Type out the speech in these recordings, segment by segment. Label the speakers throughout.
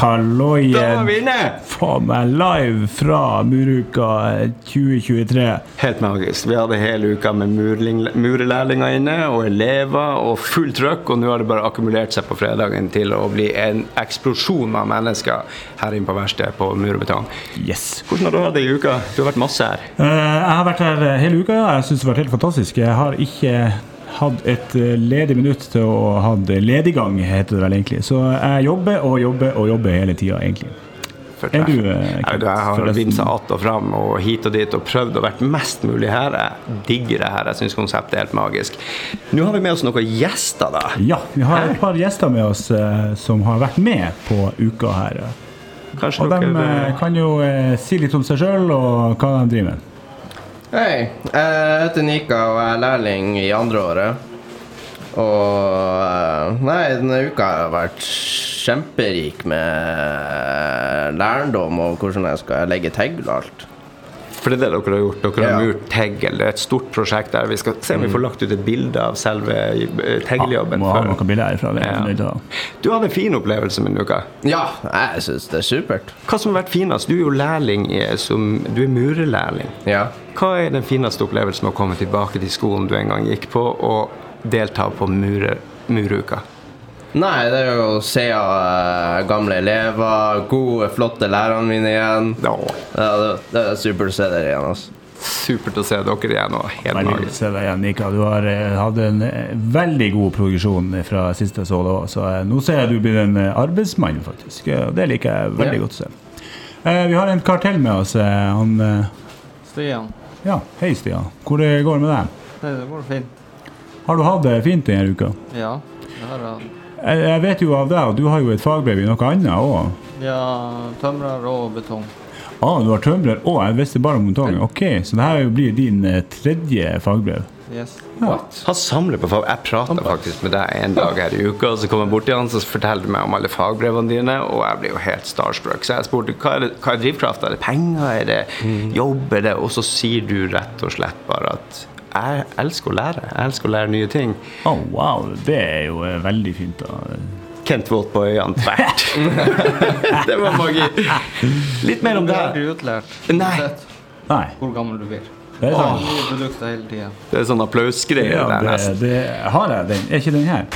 Speaker 1: Halloien!
Speaker 2: Da var vi inne!
Speaker 1: Faen meg live fra Muruka 2023.
Speaker 2: Helt magisk. Vi hadde hele uka med murelærlinger inne, og elever, og fullt trøkk. Og nå har det bare akkumulert seg på fredagen til å bli en eksplosjon av mennesker her inne på verkstedet på Mur og Betong.
Speaker 1: Yes.
Speaker 2: Hvordan har du hatt det i uka? Du har vært masse her.
Speaker 1: Uh, jeg har vært her hele uka. ja. Jeg syns det har vært helt fantastisk. Jeg har ikke hatt et eh, ledig minutt til å ha lediggang, heter det vel egentlig. Så jeg jobber og jobber og jobber hele tida, egentlig. Er du, eh,
Speaker 2: Jeg har
Speaker 1: forresten?
Speaker 2: vinsa att og fram og hit og dit og prøvd å vært mest mulig her. Jeg digger det her. Jeg syns konseptet er helt magisk. Nå har vi med oss noen gjester, da.
Speaker 1: Ja, vi har et par gjester med oss eh, som har vært med på uka her.
Speaker 2: Kanskje
Speaker 1: Og de eh, kan jo eh, si litt om seg sjøl og hva de driver med.
Speaker 3: Hei, jeg heter Nika og jeg er lærling i andre året. Og eh, Nei, denne uka har jeg vært kjemperik med lærdom og hvordan jeg skal legge tegl og alt.
Speaker 2: For det er det dere har gjort. Dere har
Speaker 3: Ja.
Speaker 2: murt tegl. Det er et stort prosjekt der. Vi skal se om vi får lagt ut et bilde av selve eh, Ja,
Speaker 1: Må ha noen bilder herfra. Det er
Speaker 2: Ja. Du hadde en fin opplevelse med Nuka.
Speaker 3: Ja, jeg syns det er supert.
Speaker 2: Hva som har vært finest? Du er jo lærling i, som, du er murerlærling.
Speaker 3: Ja.
Speaker 2: Hva er den fineste opplevelsen med å komme tilbake til skolen du en gang gikk på, og delta på murer, muruka?
Speaker 3: Nei, det er jo å se uh, gamle elever, gode, flotte lærerne mine igjen.
Speaker 2: Ja,
Speaker 3: Ja, det, det er supert å se dere igjen. altså.
Speaker 2: supert å se dere igjen. og helt
Speaker 1: Veldig godt å se deg igjen, Nika. Du har uh, hatt en eh, veldig god progresjon fra sist jeg så deg. Så uh, nå ser jeg du blir en arbeidsmann, faktisk. Og Det liker jeg veldig
Speaker 3: Ja.
Speaker 1: godt å se. Eh, vi har en kar til med oss. han
Speaker 4: Stian.
Speaker 1: Ja, hei, Stian. Hvor det går med deg?
Speaker 4: Det går fint.
Speaker 1: Har du hatt det fint denne uka?
Speaker 4: Ja. Det har jeg.
Speaker 1: Jeg, jeg vet jo av deg, og du har jo et fagbrev i noe annet òg.
Speaker 4: Ja, tømrer og betong.
Speaker 1: Ah, du har tømrer òg? jeg visste bare om betong. Ok, så dette blir din eh, tredje fagbrev.
Speaker 4: Yes.
Speaker 2: Han samler på fag. Jeg prata faktisk med deg en dag her i uka, og så kom jeg bort til han og fortalte meg om alle fagbrevene dine, og jeg ble jo helt starstruck. Så jeg spurte hva er, det, hva er drivkrafta? Er det penger? Er det jobb? Er det Og så sier du rett og slett bare at jeg elsker å lære. Jeg elsker å lære nye ting.
Speaker 1: Å, wow. Det er jo eh, veldig fint. da.
Speaker 2: Kent våt på øynene tvert. det var magi. Litt mer om
Speaker 4: Du
Speaker 2: det.
Speaker 4: er aldri utlært.
Speaker 2: Nei.
Speaker 1: Nei,
Speaker 4: hvor gammel du blir.
Speaker 1: det er
Speaker 4: sånn, produkter hele tiden.
Speaker 2: Det er sånn applausgreie
Speaker 1: Ja,
Speaker 2: der
Speaker 1: det,
Speaker 2: nesten.
Speaker 1: det har jeg den. Er ikke den her?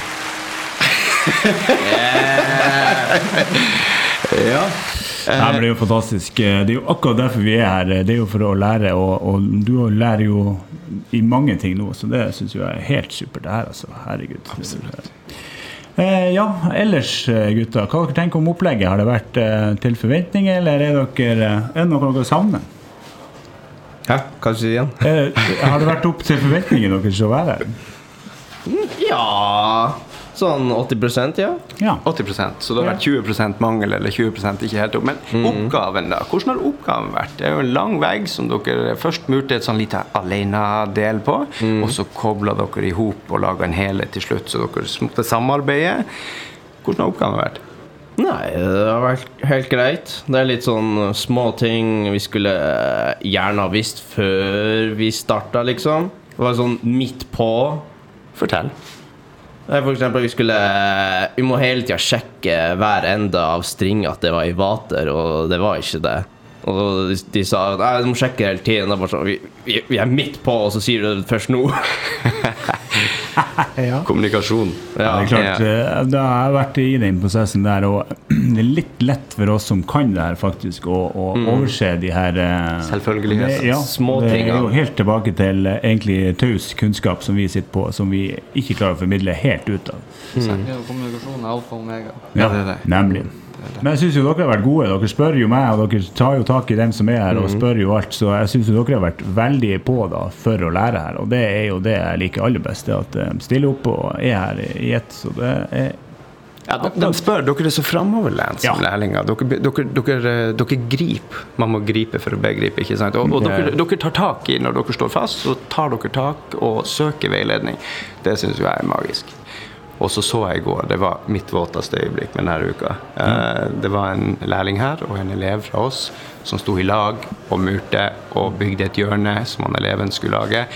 Speaker 2: Ja.
Speaker 1: Nei, men det er jo fantastisk. Det er jo akkurat derfor vi er her. Det er jo for å lære, og, og du lærer jo i mange ting nå, så det syns jeg er helt supert. Det her, altså. Herregud. Eh, ja, ellers gutter, gutta, hva dere tenker om opplegget? Har det vært eh, til forventninger, eller er, dere, eh, er det noe dere savner?
Speaker 3: Hæ? Kanskje igjen?
Speaker 1: Eh, har det vært opp til forventningene deres å være her?
Speaker 3: Ja Sånn 80% ja.
Speaker 1: Ja.
Speaker 2: 80% Så det har vært 20% mangel eller 20% ikke helt opp. Men oppgaven, da? Hvordan har oppgaven vært? Det er jo en lang vegg som dere først murte et sånn lite alenedel på, og så kobla dere i hop og laga en helhet til slutt, så dere måtte samarbeide. Hvordan har oppgaven vært?
Speaker 3: Nei, det har vært helt greit. Det er litt sånn små ting vi skulle gjerne ha visst før vi starta, liksom. Det var sånn midt på.
Speaker 2: Fortell.
Speaker 3: For eksempel, vi skulle Vi må hele tida sjekke hver ende av string at det var i vater, og det var ikke det. Og de, de sa nei, du må sjekke hele tiden. Det er bare sånn, vi, vi, vi er midt på, og så sier du det først nå.
Speaker 2: Kommunikasjon.
Speaker 1: Ja, det er klart. Ja. Da har jeg vært i den prosessen der, og det er litt lett for oss som kan det her, faktisk, å, å overse de her eh,
Speaker 2: Selvfølgeligheter.
Speaker 1: det- Ja,
Speaker 3: Små
Speaker 1: det er jo helt tilbake til eh, egentlig taus kunnskap som vi sitter på, som vi ikke klarer å formidle helt ut av.
Speaker 4: Ja, kommunikasjon er alfa og omega.
Speaker 1: Ja,
Speaker 2: det er det.
Speaker 1: Nemlig. Men jeg syns jo dere har vært gode. Dere spør jo meg, og dere tar jo tak i dem som er her, og spør jo alt. Så jeg syns dere har vært veldig på da for å lære her, og det er jo det jeg liker aller best. Det at de stiller opp og er her i ett. Så det er
Speaker 2: Ja, de, de spør. Dere er så framoverlent som
Speaker 1: Ja.
Speaker 2: lærlinger. Dere, dere, dere, dere griper. Man må gripe for å begripe. ikke sant? Og, og dere, dere tar tak i når dere står fast, så tar dere tak og søker veiledning. Det syns jeg er magisk. Og så så jeg i går, det var mitt våteste øyeblikk med denne uka. Mm. det var en lærling her og en elev fra oss som sto i lag og murte og bygde et hjørne som han eleven skulle lage.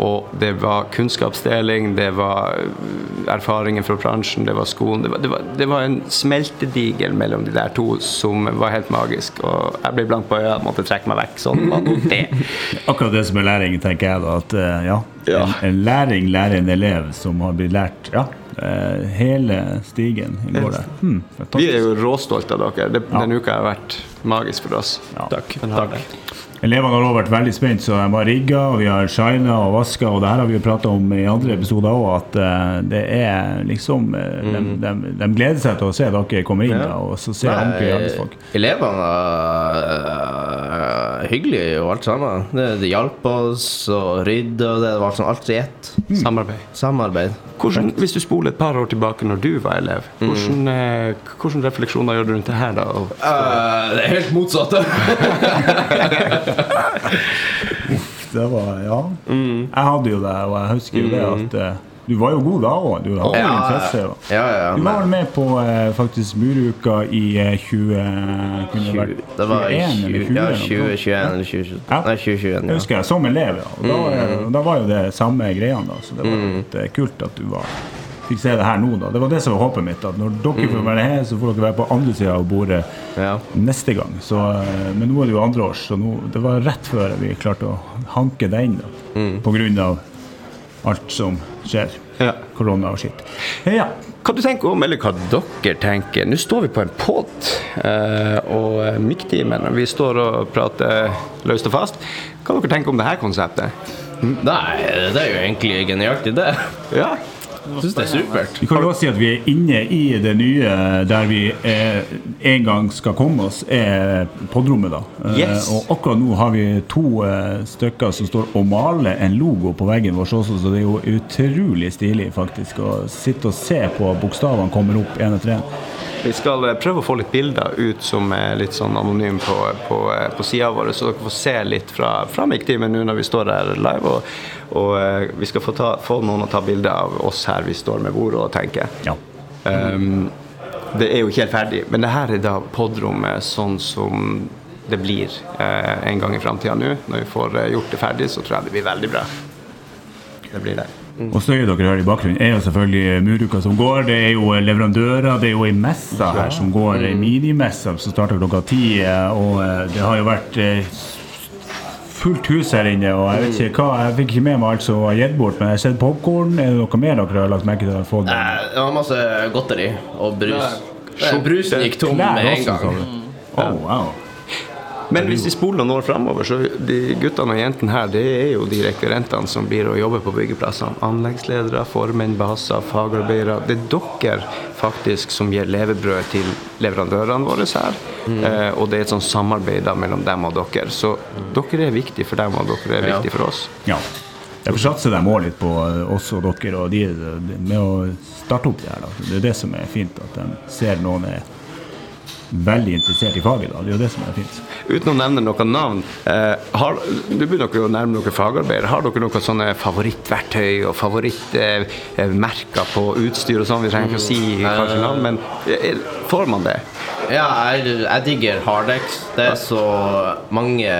Speaker 2: Og det var kunnskapsdeling, det var øh, erfaringer fra bransjen, det var skolen. Det var, det var, det var en smeltedigel mellom de der to som var helt magisk. Og jeg ble blank på øya måtte trekke meg vekk. Sånn var det.
Speaker 1: Akkurat det som er læring, tenker jeg da. At eh, ja,
Speaker 2: Ja.
Speaker 1: En, en læring lærer en elev som har blitt lært ja, eh, hele stigen i går der. Hmm,
Speaker 2: Vi er jo råstolte av dere. Det,
Speaker 1: Ja.
Speaker 2: Denne uka har vært magisk for oss.
Speaker 1: Ja.
Speaker 2: Takk. Det.
Speaker 1: Elevene har også vært veldig spent, så de har rigga, og vi har shina og vaska. Og det her har vi jo prata om i andre episoder òg, at eh, det er liksom mm. de, de, de gleder seg til å se dere komme inn,
Speaker 3: Ja.
Speaker 1: da, og så se ordentlige arbeidsfolk.
Speaker 3: Elevene er hyggelige og alt sammen. Det, de hjalp oss og rydde, og det var sånn alt i ett.
Speaker 2: Samarbeid.
Speaker 3: Samarbeid.
Speaker 2: Hvordan, hvis du spoler et par år tilbake når du var elev, hvordan, mm. hvordan refleksjoner gjør du rundt det her da? Og-
Speaker 3: Eh, det er helt motsatte.
Speaker 1: Det var, ja. Jeg hadde jo det, og jeg husker jo det at uh, du var jo god da òg. Du hadde
Speaker 3: Ja,
Speaker 1: interesse. da.
Speaker 3: ja, ja,
Speaker 1: Du var vel med på eh, faktisk muruka i eh, 20... Kunne det vært
Speaker 3: Det var i
Speaker 1: 21 eller 20?
Speaker 3: ja,
Speaker 1: eller
Speaker 3: 2021 eller 2020.
Speaker 1: Ja.
Speaker 3: Nei, 2021.
Speaker 1: Det
Speaker 3: Ja.
Speaker 1: husker jeg, som elev, ja. Og da,
Speaker 3: Mm.
Speaker 1: da var jo det samme greiene, da. Så det var litt eh, kult at du var fikk se det her nå, da. Det var det som var håpet mitt. At når dere får være her, så får dere være på andre sida av bordet
Speaker 3: Mm. Ja.
Speaker 1: neste gang. Så, eh, men nå er det jo andreårs, så nå, det var rett før vi klarte å hanke det inn. Da,
Speaker 3: Mm.
Speaker 1: På grunn av alt som skjer.
Speaker 2: Ja.
Speaker 1: Korona og skitt. Ja.
Speaker 2: Hva du tenker om, eller hva dere tenker? Nå står vi på en pod, eh, og eh, mikktimen, og vi står og prater løst og fast. Hva dere tenker om det her konseptet?
Speaker 3: Nei, det er jo egentlig genialt det
Speaker 2: Ja,
Speaker 3: syns det er supert.
Speaker 1: Vi kan jo også si at vi er inne i det nye der vi er, en gang skal komme oss, er podrommet. da. Eh,
Speaker 2: Yes.
Speaker 1: og akkurat nå har vi to eh, stykker som står og maler en logo på veggen vår også, så det er jo utrolig stilig faktisk å sitte og se på bokstavene kommer opp én etter én.
Speaker 2: Vi skal eh, prøve å få litt bilder ut som er litt sånn anonym på, på, eh, på sida vår, så dere får se litt fra, fra mikktimen nå når vi står her live. Og, og eh, vi skal få, ta, få noen å ta bilde av oss her vi står med bordet og tenker.
Speaker 1: Ja.
Speaker 2: Um, det er jo ikke helt ferdig, men det her er da podrommet sånn som det blir eh, en gang i framtida nå. Når vi får gjort det ferdig, så tror jeg det blir veldig bra. Det blir det.
Speaker 1: Og støyet dere hører i bakgrunnen, er jo selvfølgelig muruka som går. Det er jo leverandører. Det er jo ei messe her som går, ei minimesse som starter klokka ti. eh, Og eh, det har jo vært eh, fullt hus her inne. Og jeg vet ikke hva, jeg fikk ikke med meg alt som var gitt bort, men jeg har sett popkorn. Er det noe mer dere har lagt merke til? å få det?
Speaker 3: Eh, Det var masse godteri og brus. Eh, Brusen gikk tom med en gang.
Speaker 1: du? Oh, wow.
Speaker 2: Men hvis vi spoler noen år framover, så de guttene og jentene her, det er jo de rekvirentene som blir å jobbe på byggeplassene. Anleggsledere, formenn, baser, fagarbeidere. Det er dere faktisk som gir levebrød til leverandørene våre her. Eh, og det er et sånt samarbeid mellom dem og dere. Så dere er viktige for dem, og dere er
Speaker 3: Ja.
Speaker 2: viktige for oss.
Speaker 1: Ja. Derfor satser de òg litt på eh, oss og dere og de, de, med å starte opp det her. Da. Det er det som er fint, at de ser noen er veldig interessert i faget. Da. Det er jo det som er fint.
Speaker 2: Uten å nevne noen navn, eh, har, du begynner dere å nærme dere fagarbeidere. Har dere noen sånne favorittverktøy og favorittmerker på utstyr og sånn? Vi trenger ikke å si kanskje navn, men er, får man det?
Speaker 3: Ja, jeg, jeg digger Hardex. Det er så mange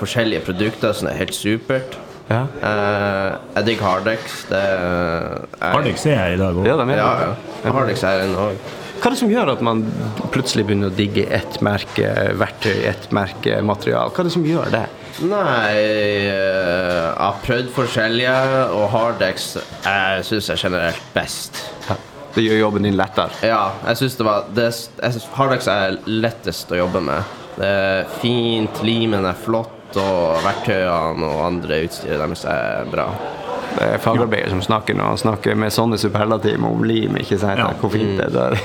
Speaker 3: forskjellige produkter som er helt supert.
Speaker 2: Ja.
Speaker 3: Uh, jeg digger Hardex. Det er
Speaker 1: Hardex er her i dag òg.
Speaker 2: Ja,
Speaker 3: Ja, ja. Hardex er en òg.
Speaker 2: Hva er det som gjør at man plutselig begynner å digge ett merke verktøy, ett merke material? Hva er det som gjør det?
Speaker 3: Nei, eh, jeg har prøvd forskjellige, og Hardex jeg syns jeg generelt best.
Speaker 2: Det gjør jobben din lettere.
Speaker 3: Ja, jeg synes det var det, jeg synes Hardex er lettest å jobbe med. Det er fint, limen er flott, og verktøyene og andre utstyret deres er bra.
Speaker 2: Det er fagarbeider som snakker når han snakker med sånne superlativ om lim, ikke sant?
Speaker 1: Ja.
Speaker 2: Hvor fint det er.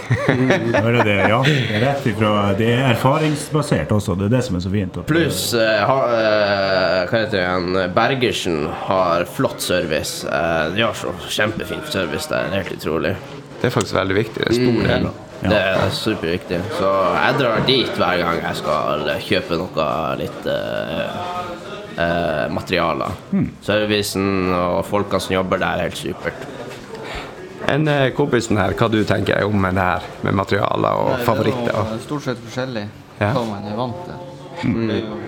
Speaker 1: Hører det, ja. Det er rett ifra Det er erfaringsbasert også. Det er det som er så fint.
Speaker 3: Pluss eh, ha- eh, hva heter det igjen Bergersen har flott service. Eh, de har så kjempefin service der. Er helt utrolig.
Speaker 2: Det er faktisk veldig viktig. Det er stor del.
Speaker 1: Ja.
Speaker 3: Det er superviktig. Så jeg drar dit hver gang jeg skal kjøpe noe litt eh, eh, materialer. Servicen og folkene som jobber der, er helt supert.
Speaker 2: Enn eh, kompisen her, hva du tenker om det her med materialer og
Speaker 4: Nei,
Speaker 2: favoritter?
Speaker 4: Det er jo stort sett forskjellig
Speaker 2: Ja.
Speaker 4: hva man er vant til. Det er jo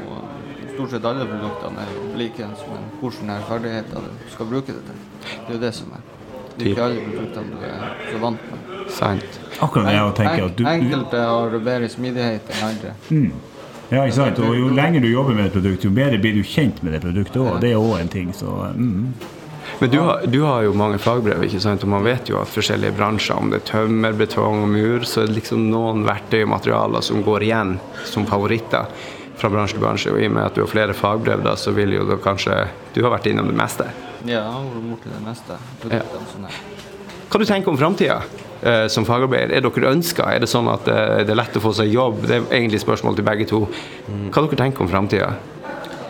Speaker 4: stort sett alle produktene er jo likeens, men hvordan er ferdigheter du skal bruke det til. Det er jo det som er. Det er ikke alle produktene du er så vant med.
Speaker 2: Sant.
Speaker 1: Akkurat det jeg tenker
Speaker 4: Enkelte har bedre smidighet enn andre.
Speaker 1: Ja, ikke sant? Og jo lenger du jobber med et produkt, jo bedre blir du kjent med det produktet òg. Det er òg en ting, så mm.
Speaker 2: Men du har, du har jo mange fagbrev, ikke sant? og man vet jo at forskjellige bransjer, om det er tømmer, betong og mur, så er det liksom noen verktøy og materialer som går igjen som favoritter fra bransje til bransje. Og i og med at du har flere fagbrev, da, så vil jo da kanskje Du har vært innom det meste.
Speaker 4: Ja, jeg har vært borti det meste. Her.
Speaker 2: Hva du tenker om framtida eh, som fagarbeider? Er dere ønska? Er det sånn at eh, det er lett å få seg jobb? Det er egentlig spørsmål til begge to. Hva dere tenker om framtida?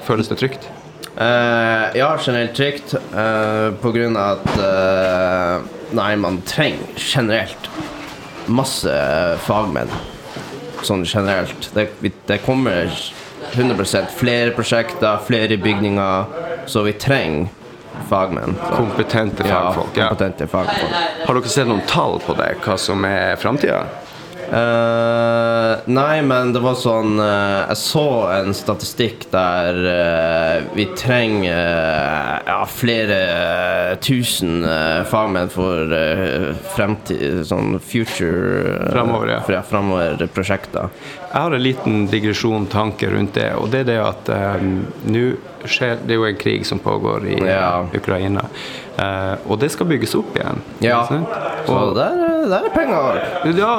Speaker 2: Føles det trygt?
Speaker 3: Uh, ja, generelt trygt. Uh, på grunn av at uh, Nei, man trenger generelt masse fagmenn. Sånn generelt. Det, det kommer 100% flere prosjekter, flere bygninger, så vi trenger fagmenn.
Speaker 2: Kompetente fagfolk. Ja,
Speaker 3: kompetente fagfolk.
Speaker 2: Har dere sett noen tall på det, hva som er framtida?
Speaker 3: Eh, nei, men det var sånn uh, Jeg så en statistikk der uh, vi trenger ja, flere tusen fagmenn for uh, fremtid Sånn future uh,
Speaker 2: Fremover, ja.
Speaker 3: ja, Fremover-prosjekter.
Speaker 2: Jeg har en liten digresjon, tanke rundt det. Og det er det at nå skjer Det er jo en krig som pågår i
Speaker 3: Ja.
Speaker 2: Ukraina. Eh, og det skal bygges opp igjen.
Speaker 3: Ja.
Speaker 2: Og.
Speaker 3: Så der, der er penger.
Speaker 2: ja,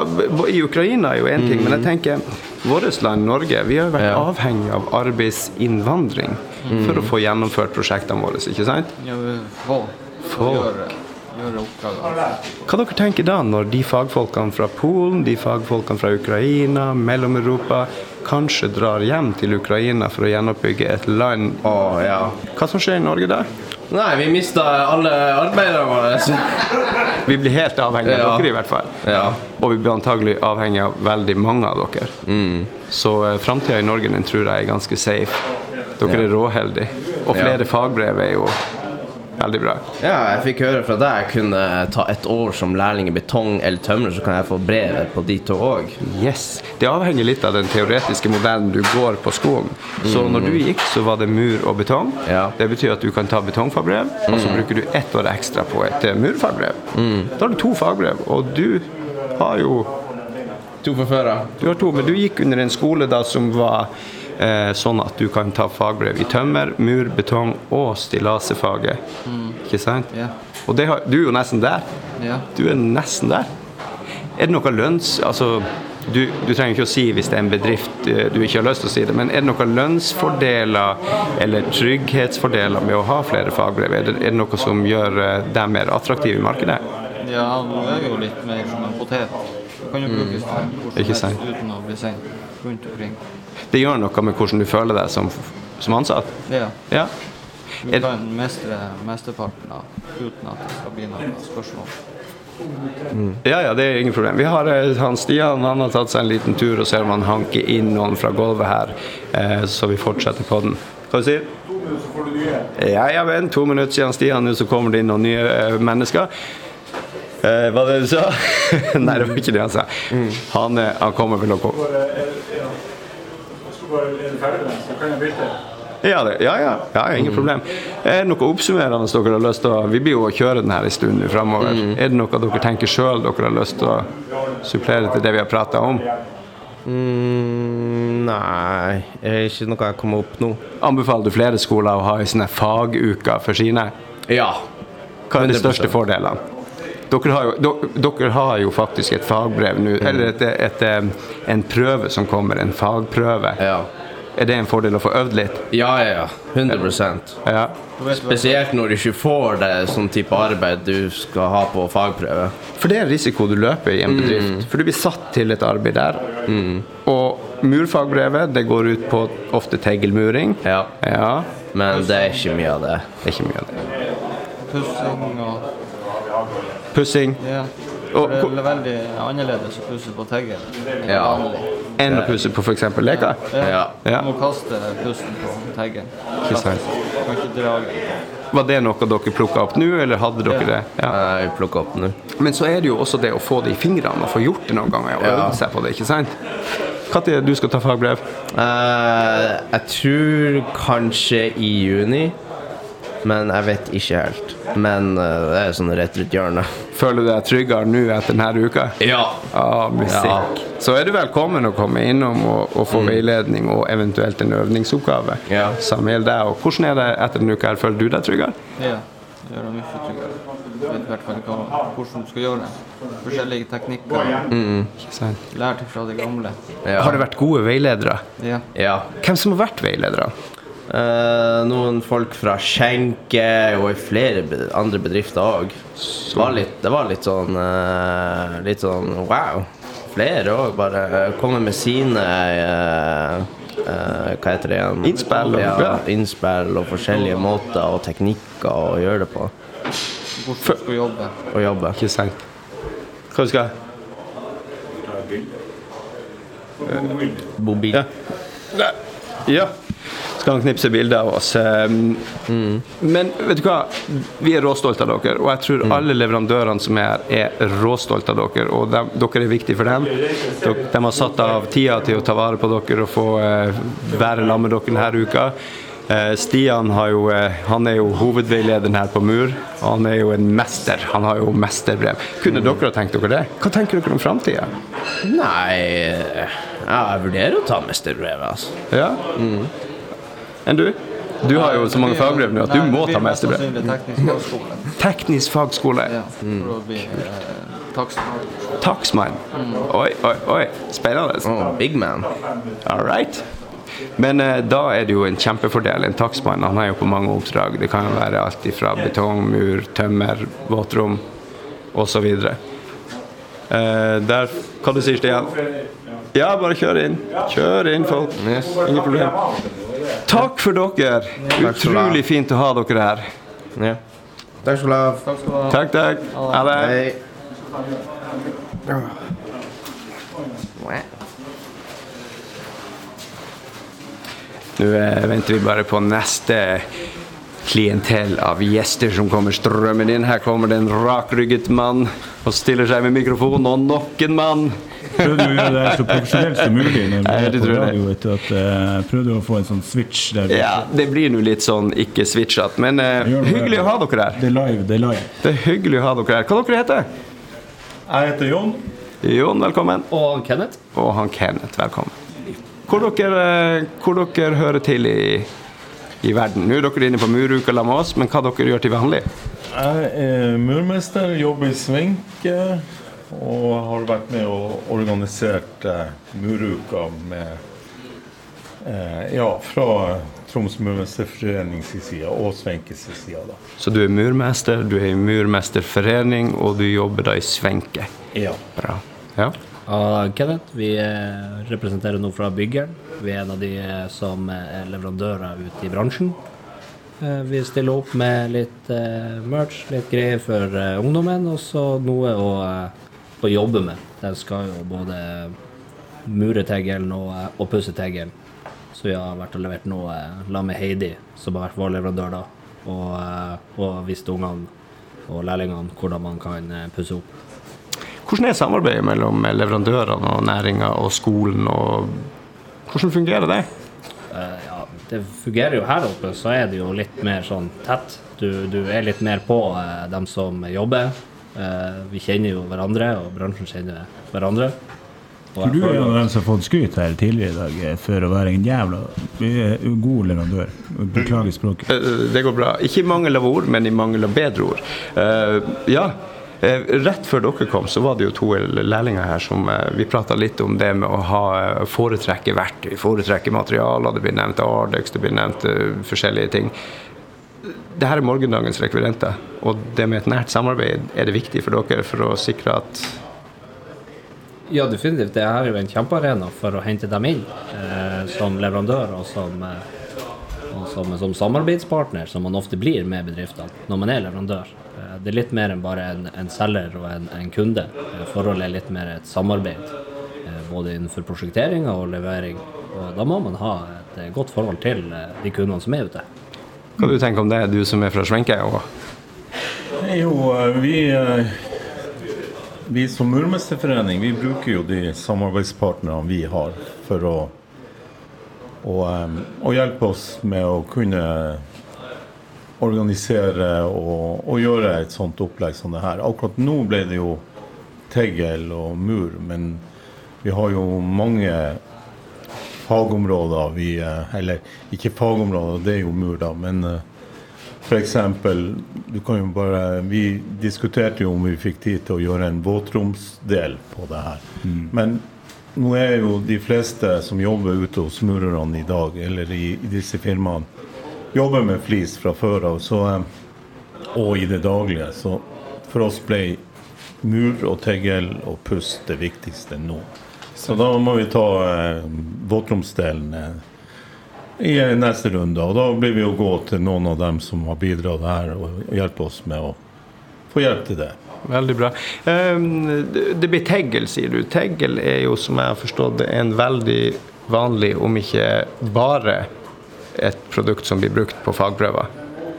Speaker 2: I Ukraina er jo én ting, men jeg tenker vårt land Norge vi har vært
Speaker 3: Ja.
Speaker 2: avhengig av arbeidsinnvandring for å få gjennomført prosjektene våre. ikke sant?
Speaker 4: Ja, vi får
Speaker 2: Få.
Speaker 4: gjøre, gjøre.
Speaker 2: Hva dere tenker da, når de fagfolkene fra Polen, de fagfolkene fra Ukraina, Mellom-Europa, kanskje drar hjem til Ukraina for å gjenoppbygge et land?
Speaker 3: Å, ja.
Speaker 2: Hva som skjer i Norge da?
Speaker 3: Nei, vi mista alle arbeiderne våre.
Speaker 2: Vi blir helt avhengig av
Speaker 3: Ja.
Speaker 2: dere, i hvert fall.
Speaker 3: Ja.
Speaker 2: Og vi blir antagelig avhengig av veldig mange av dere. Så uh, framtida i Norge den tror jeg er ganske safe. Dere er råheldige. Og
Speaker 3: Ja.
Speaker 2: flere fagbrev er jo veldig bra.
Speaker 3: Ja, jeg fikk høre fra deg jeg kunne ta et år som lærling i betong eller tømrer, så kan jeg få brevet på de to òg.
Speaker 2: Yes. Det avhenger litt av den teoretiske modellen du går på skolen. Så når du gikk, så var det mur og betong.
Speaker 3: Ja.
Speaker 2: Det betyr at du kan ta betongfagbrev, og så bruker du ett år ekstra på et murfagbrev. Mm. Da har du to fagbrev, og du har jo
Speaker 3: To fra før av.
Speaker 2: Du har to, men du gikk under en skole da som var eh, sånn at du kan ta fagbrev i tømmer, mur, betong og stillasefaget. Ikke sant?
Speaker 4: Ja.
Speaker 2: Og det har, du er jo nesten der.
Speaker 4: Ja.
Speaker 2: Du er nesten der. Er det noe lønns... Altså, du, du trenger ikke å si hvis det er en bedrift eh, du ikke har lyst til å si det, men er det noen lønnsfordeler eller trygghetsfordeler med å ha flere fagbrev? Er det, er det noe som gjør eh, deg mer attraktiv i markedet?
Speaker 4: ja, nå er jo litt mer som en potet. Du kan jo brukes
Speaker 2: Mm.
Speaker 4: Uten å bli sein rundt omkring.
Speaker 2: Det gjør noe med hvordan du føler deg som, som ansatt?
Speaker 4: Ja.
Speaker 2: Ja.
Speaker 4: Du kan mestre mesteparten av uten at det skal bli noen spørsmål.
Speaker 2: Ja, ja, det er ingen problem. Vi har eh, han Stian, han har tatt seg en liten tur og ser om han hanker inn noen fra gulvet her, eh, så vi fortsetter på den. Hva du sier du? Ja, ja, men to minutter siden Stian, nå så kommer det inn noen nye eh, mennesker. Eh, hva var det du sa? Nei, det var ikke det han sa. Han, eh, han kommer vel å komme. Ja, det, ja, ja, ja, ingen problem. Er det noe oppsummerende dere har lyst til å Vi blir jo å kjøre den her en stund framover. Mm. Er det noe dere tenker sjøl dere har lyst til å supplere til det vi har prata om?
Speaker 3: Mm, nei, det er ikke noe jeg kommer opp nå.
Speaker 2: Anbefaler du flere skoler å ha ei sånn faguke for sine?
Speaker 3: Ja.
Speaker 2: Hva er de største fordelene? Dere har jo, dere, har jo faktisk et fagbrev nå, eller et, et, en prøve som kommer, en fagprøve.
Speaker 3: Ja.
Speaker 2: Er det en fordel å få øvd litt?
Speaker 3: Ja, ja, ja. 100
Speaker 2: Ja.
Speaker 3: Spesielt når du ikke får det sånn type arbeid du skal ha på fagprøve.
Speaker 2: For det er en risiko du løper i en bedrift. For du blir satt til et arbeid der. Og murfagbrevet det går ut på ofte teglmuring.
Speaker 3: Ja.
Speaker 2: Ja,
Speaker 3: Men det er ikke mye av det.
Speaker 2: det er ikke mye av det.
Speaker 4: Pussing og
Speaker 2: Pussing.
Speaker 4: Ja.
Speaker 2: Og
Speaker 4: det er veldig annerledes å pusse på teggen. enn
Speaker 3: Ja.
Speaker 2: Enn å pusse på f.eks. leker.
Speaker 3: Ja.
Speaker 2: Ja.
Speaker 4: Du må kaste pusten på teggen.
Speaker 2: Ikke sant.
Speaker 4: Kan ikke dra.
Speaker 2: Var det noe dere plukka opp nå, eller hadde dere det? Ja.
Speaker 3: Jeg plukka opp nå.
Speaker 2: Men så er det jo også det å få det i fingrene og få gjort det noen ganger og
Speaker 3: Ja.
Speaker 2: øve seg på det. ikke sant? Når er det du skal ta fagbrev?
Speaker 3: Uh, jeg tror kanskje i juni, men jeg vet ikke helt. Men uh, det er sånn rett rundt hjørnet.
Speaker 2: Føler du deg tryggere nå etter denne uka?
Speaker 3: Ja.
Speaker 2: Ah, musikk. Så er du velkommen å komme innom og, og få veiledning og eventuelt en øvingsoppgave.
Speaker 3: Ja.
Speaker 2: Som gjelder deg. Og hvordan er det etter denne uka? her? Føler du deg tryggere?
Speaker 4: Ja, det gjør det mye tryggere. Jeg vet i hvert fall hva, hvordan du skal gjøre det. Forskjellige teknikker.
Speaker 2: Mm.
Speaker 4: Lært fra de gamle.
Speaker 3: Ja.
Speaker 2: Har det vært gode veiledere?
Speaker 4: Ja.
Speaker 3: ja.
Speaker 2: Hvem som har vært veiledere?
Speaker 3: Eh, noen folk fra Skjenke og i flere be andre bedrifter òg. Det, det var litt sånn uh, Litt sånn wow. Flere òg bare eh, kommer med sine eh, eh, Hva heter det igjen?
Speaker 2: Innspill
Speaker 3: ja,
Speaker 2: ja.
Speaker 3: innspill og forskjellige måter og teknikker å gjøre det på.
Speaker 4: Hvorfor du vi jobbe.
Speaker 3: Å jobbe.
Speaker 2: Ikke sant? Hva du skal
Speaker 3: Mobil.
Speaker 2: Ja. ja. Skal han knipse bilder av oss. Mm. Men vet du hva? Vi er råstolte av dere, og jeg tror alle leverandørene som er her, er råstolte av dere. Og de, dere er viktige for dem. De, de har satt av tida til å ta vare på dere og få uh, være sammen med dere denne uka. Eh, Stian har jo, eh, han er jo hovedveilederen her på Mur, og han er jo en mester. Han har jo mesterbrev. Kunne dere ha tenkt dere det? Hva tenker dere om framtida?
Speaker 3: Nei Jeg vurderer å ta mesterbrevet, altså.
Speaker 2: Ja? Enn du? Du har jo så mange fagbrev nå at du må ta
Speaker 4: er mest
Speaker 2: mesterbrev.
Speaker 4: teknisk fagskole.
Speaker 2: Teknisk fagskole.
Speaker 4: Ja, for å bli taksmann. takstmann.
Speaker 2: Takstmann. Oi, oi, oi. Spennende.
Speaker 3: Oh, big man.
Speaker 2: All right. Men eh, da er det jo en kjempefordel. En takstmann han er jo på mange oppdrag. Det kan jo være alt fra betong, mur, tømmer, våtrom osv. Eh, der Hva du sier Stian? Ja, bare kjør inn. Kjør inn, folk. Ingen problem. Takk for dere. Utrolig fint å ha dere her.
Speaker 3: Ja. Takk skal du ha.
Speaker 4: Takk skal du ha.
Speaker 2: Takk, takk. Ha det.
Speaker 3: Hei.
Speaker 2: Nå eh, venter vi bare på neste klientell av gjester som kommer strømmen inn. Her kommer det en rakrygget mann og stiller seg med mikrofon, og nok en mann.
Speaker 1: Prøvde å gjøre det så profesjonelt som mulig. Når
Speaker 2: Nei,
Speaker 1: er på radio, etter at, uh, prøvde å få en sånn switch der.
Speaker 2: Ja, det blir nå litt sånn ikke switchet, men
Speaker 1: uh,
Speaker 2: hyggelig å ha dere her.
Speaker 1: Det er live. det er live.
Speaker 2: Det er hyggelig å ha dere her. Hva dere heter
Speaker 5: Jeg heter Jon.
Speaker 2: Jon, velkommen.
Speaker 3: Og Kenneth.
Speaker 2: Og han Kenneth, velkommen. Hvor dere, eh, hvor dere hører til i, i verden? Nå er dere inne på muruka sammen med oss, men hva dere gjør til vanlig?
Speaker 5: Jeg er murmester, jobber i Svinke og har vært med og organisert eh, muruka med eh, Ja, fra Troms Murmesterforenings side og Svenkes side, da.
Speaker 2: Så du er murmester, du er i murmesterforening, og du jobber da i Svenke.
Speaker 5: Ja.
Speaker 2: Bra. Ja.
Speaker 6: Og Kenneth, vi eh, representerer nå fra Byggeren. Vi er en av de eh, som er leverandører ute i bransjen. Eh, Vi stiller opp med litt eh, merch, litt greier for eh, ungdommen, og så noe å, eh, å jobbe med. Den skal jo både mure teglen og, eh, og pusse teglen. Så vi har vært og levert noe sammen med Heidi, som har vært vår leverandør da, og, eh, og vist ungene og lærlingene hvordan man kan eh, pusse opp.
Speaker 2: Hvordan er samarbeidet mellom leverandørene og næringa og skolen, og hvordan fungerer det?
Speaker 6: Uh, ja, det fungerer jo her oppe, så er det jo litt mer sånn tett. Du, du er litt mer på uh, dem som jobber. Uh, vi kjenner jo hverandre, og bransjen kjenner hverandre. For
Speaker 1: Du er
Speaker 6: jo
Speaker 1: dem som har fått skryt her tidligere i dag for å være en jævla god leverandør. Beklager språket.
Speaker 2: Eh, Det går bra. Ikke i mangel av ord, men i mangel av bedre ord. Eh, ja, rett før dere kom, så var det jo to lærlinger her som eh, Vi prata litt om det med å ha eh, foretrekke verktøy, foretrekke materialer. Det blir nevnt Ardex, det blir nevnt eh, forskjellige ting. Det her er morgendagens rekvirenter, og det med et nært samarbeid er det viktig for dere for å sikre at
Speaker 6: Ja, definitivt. Det er jo en kjempearena for å hente dem inn eh, som leverandør og som, eh, som, som samarbeidspartner, som man ofte blir med bedriftene når man er leverandør. Det er litt mer enn bare en, en selger og en, en kunde. Eh, forholdet er litt mer et samarbeid, eh, både innenfor prosjektering og levering. Og da må man ha et eh, godt forhold til de kundene som er ute.
Speaker 2: Hva du tenker om det, du som er fra Svenke? Og
Speaker 5: Jo, vi, vi som murmesterforening vi bruker jo de samarbeidspartnerne vi har for å, å, å hjelpe oss med å kunne organisere og, og gjøre et sånt opplegg som det her. Akkurat nå ble det jo teggel og mur, men vi har jo mange fagområder vi eh, Eller ikke fagområder, det er jo mur, da, men F.eks. Du kan jo bare Vi diskuterte jo om vi fikk tid til å gjøre en våtromsdel på det her. Men nå er jo de fleste som jobber ute hos murerne i dag, eller i, i disse firmaene, jobber med flis fra før av, eh, og i det daglige. Så for oss ble mur og tegel og puss det viktigste nå. Så da må vi ta eh, våtromsdelen eh, i neste runde. Og da blir vi å gå til noen av dem som har bidratt her, og hjelpe oss med å få hjelp til det.
Speaker 2: Veldig bra. Ehm, det blir tegel, sier du. Teggel er jo, som jeg har forstått en veldig vanlig, om ikke bare, et produkt som blir brukt på fagprøver.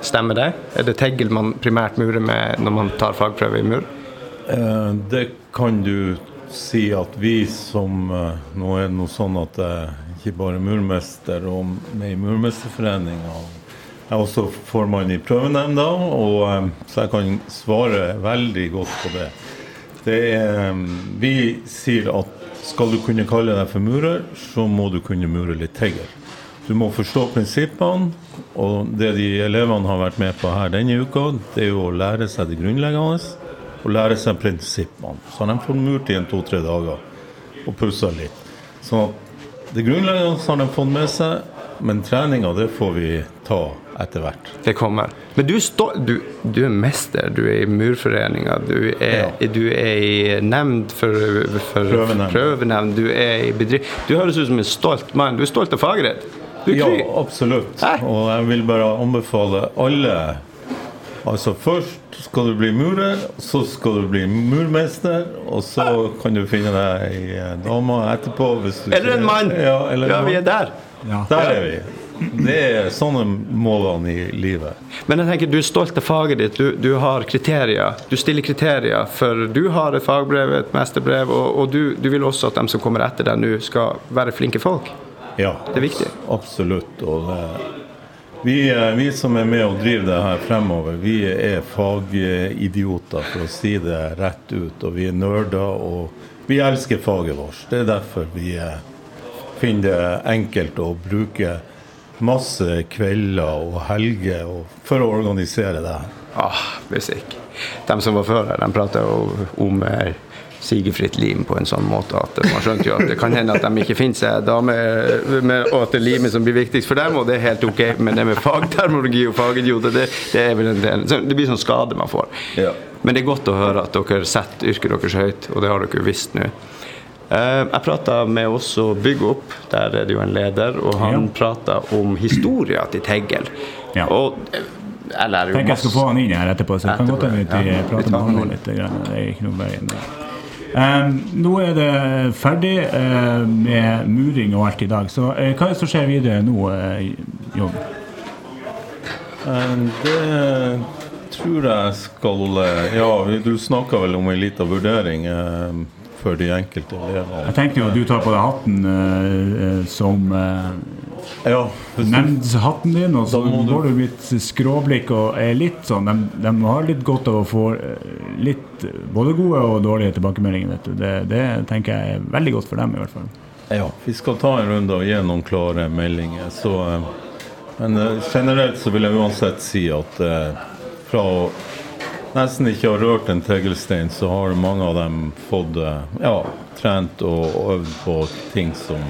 Speaker 2: Stemmer det? Er det teggel man primært murer med når man tar fagprøve i mur?
Speaker 5: Eh, Det kan du si at vi som eh, Nå er det noe sånn at jeg ikke bare er murmester og med i Murmesterforeninga. Jeg er også formann i prøvenemnda, og eh, så jeg kan svare veldig godt på det. Det er, vi sier at skal du kunne kalle deg for murer, så må du kunne mure litt teggel. Du må forstå prinsippene, og det de elevene har vært med på her denne uka, det er jo å lære seg det grunnleggende og lære seg prinsippene. Så har de fått murt i en to-tre dager og pussa litt. Så det grunnleggende har de fått med seg, men treninga det får vi ta etter hvert.
Speaker 2: Det kommer. Men du, stå, du, du er mester. Du er i murforeninga. Du,
Speaker 5: Ja.
Speaker 2: du er i nemnd for, for
Speaker 5: prøvenemnd.
Speaker 2: Du er i bedrift. Du høres ut som en stolt mann. Du er stolt av faget ditt.
Speaker 5: Ja, absolutt.
Speaker 2: Hæ?
Speaker 5: Og jeg vil bare anbefale alle Altså først skal du bli murer, så skal du bli murmester, og så kan du finne deg ei eh, dame etterpå hvis du
Speaker 2: Eller en mann.
Speaker 5: Ja, eller
Speaker 2: Ja, vi er der.
Speaker 1: Ja.
Speaker 5: Der er vi. Det er sånne målene i livet.
Speaker 2: Men jeg tenker, du er stolt av faget ditt. Du, du har kriterier. Du stiller kriterier, for du har et fagbrev, et mesterbrev, og, og du, du vil også at de som kommer etter deg nå, skal være flinke folk.
Speaker 5: Ja,
Speaker 2: Det er viktig.
Speaker 5: Absolutt. Og vi, eh, vi som er med og driver det her fremover, vi er fagidioter, for å si det rett ut. Og vi er nerder, og vi elsker faget vårt. Det er derfor vi eh, finner det enkelt å bruke masse kvelder og helger for å organisere det her.
Speaker 2: Ah, musikk. De som var før her, de prater jo om eh, sigefritt lim på en sånn måte at man skjønte jo at det kan hende at de ikke finner seg dame, og at det er limet som blir viktigst for dem, og det er helt ok. Men det med fagtermologi og fagidioter, det, det er vel en del Det blir sånn skade man får.
Speaker 5: Ja.
Speaker 2: Men det er godt å høre at dere setter yrket deres høyt, og det har dere visst nå. Eh, Jeg prata med også Bygg opp, der er det jo en leder, og han
Speaker 1: Ja.
Speaker 2: prata om historia til Teggel.
Speaker 1: Ja.
Speaker 2: Og eh, jeg lærer jo
Speaker 1: Tenker jeg skal få han inn her etterpå, så jeg kan godt hende vi
Speaker 2: ja.
Speaker 1: prater med han litt. Det er ikke noe veien der. Um, nå er det ferdig eh, med muring og alt i dag, så eh, hva er det som skjer videre nå, uh, Jon?
Speaker 5: Eh, Det tror jeg skal Ja, du snakka vel om en liten vurdering eh, for de enkelte elevene.
Speaker 1: Jeg tenkte jo at du tar på deg hatten som uh,
Speaker 5: Ja,
Speaker 1: nemndshatten din, og så får du litt skråblikk og er litt sånn de, de har litt godt av å få eh, litt eh, både gode og dårlige tilbakemeldinger. Vet du. Det, det tenker jeg er veldig godt for dem, i hvert fall.
Speaker 5: Ja, vi skal ta en runde og gi noen klare meldinger. Så, eh, men generelt så vil jeg uansett si at fra å nesten ikke ha rørt en teglstein, så har mange av dem fått ja, trent og øvd på ting som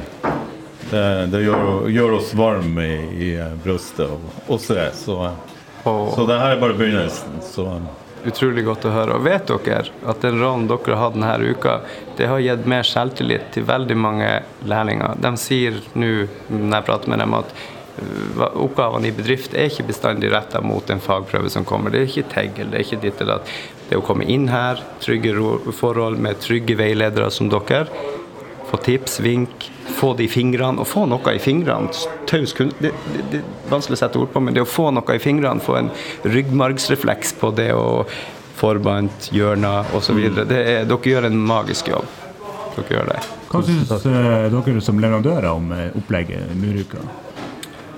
Speaker 5: det, det gjør, gjør oss varme i, i eh, brystet og, og se. Så, eh,
Speaker 2: Og-
Speaker 5: så det her er bare begynnelsen. Så eh,
Speaker 2: Utrolig godt å høre. Og vet dere at den rollen dere har hatt denne uka, det har gitt mer selvtillit til veldig mange lærlinger. De sier nå, når jeg prater med dem, at oppgavene i bedrift er ikke bestandig retta mot en fagprøve som kommer. Det er ikke teggel, det er ikke ditt eller datt. Det å komme inn her, trygge forhold med trygge veiledere som dere, få tips, vink, få det i fingrene, og få noe i fingrene. Taus kunst... Det, det, det er vanskelig å sette ord på, men det å få noe i fingrene, få en ryggmargsrefleks på det å Forband, hjørner osv. Dere gjør en magisk jobb. Dere gjør det.
Speaker 1: Hva syns uh, dere som leverandører om uh, opplegget Muruka?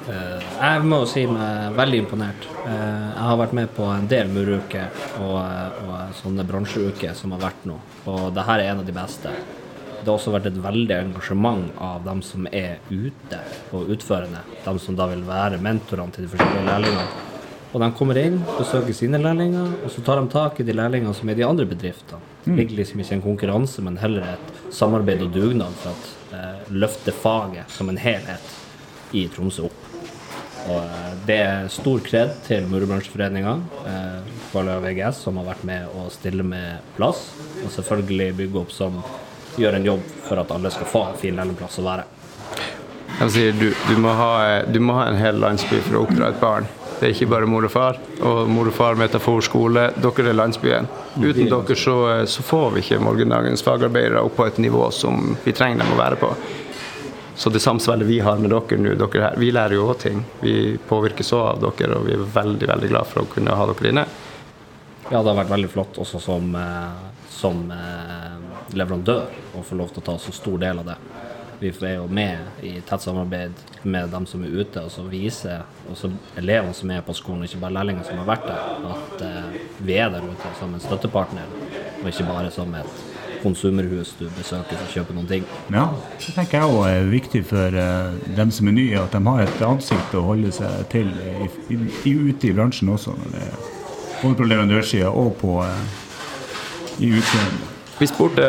Speaker 6: Uh, Jeg må si meg veldig imponert. Eh, Jeg har vært med på en del muruker og, og sånne bransjeuker som har vært nå, og det her er en av de beste. Det har også vært et veldig engasjement av dem som er ute og utførende. De som da vil være mentorene til de forskjellige lærlingene. Og de kommer inn, besøker sine lærlinger, og så tar de tak i de lærlingene som er i de andre bedriftene. Det ligger liksom ikke en konkurranse, men heller et samarbeid og dugnad for å eh, løfte faget som en helhet i Tromsø opp. Og eh, det er stor kred til Murbransjeforeninga, eh, Kvaløya VGS, som har vært med å stille med plass. Og selvfølgelig Bygge opp, som gjør en jobb for at alle skal få en fin plass å være.
Speaker 2: Jeg sier du, du, må ha, du må ha en hel landsby for å oppdra et barn. Det er ikke bare mor og far. Og mor og far metafor skole. Dere er landsbyen. Uten dere så, så får vi ikke morgendagens fagarbeidere opp på et nivå som vi trenger dem å være på. Så det samspillet vi har med dere nå, dere her, vi lærer jo òg ting. Vi påvirkes òg av dere, og vi er veldig veldig glad for å kunne ha dere inne.
Speaker 6: Ja, det har vært veldig flott også som, eh, som eh, leverandør og får lov til å ta så stor del av det. Vi er jo med i tett samarbeid med dem som er ute, og så viser også elevene som er på skolen, ikke bare lærlinger som har vært der, at eh, vi er der ute som en støttepartner, og ikke bare som et konsumerhus du besøker for å kjøpe noen ting.
Speaker 1: Ja, det tenker jeg også er viktig for eh, dem som er nye, at de har et ansikt å holde seg til i, i, i, ute i bransjen også. Når det, er- både på leverandørsida og på, eh, i utførende.
Speaker 2: Vi spurte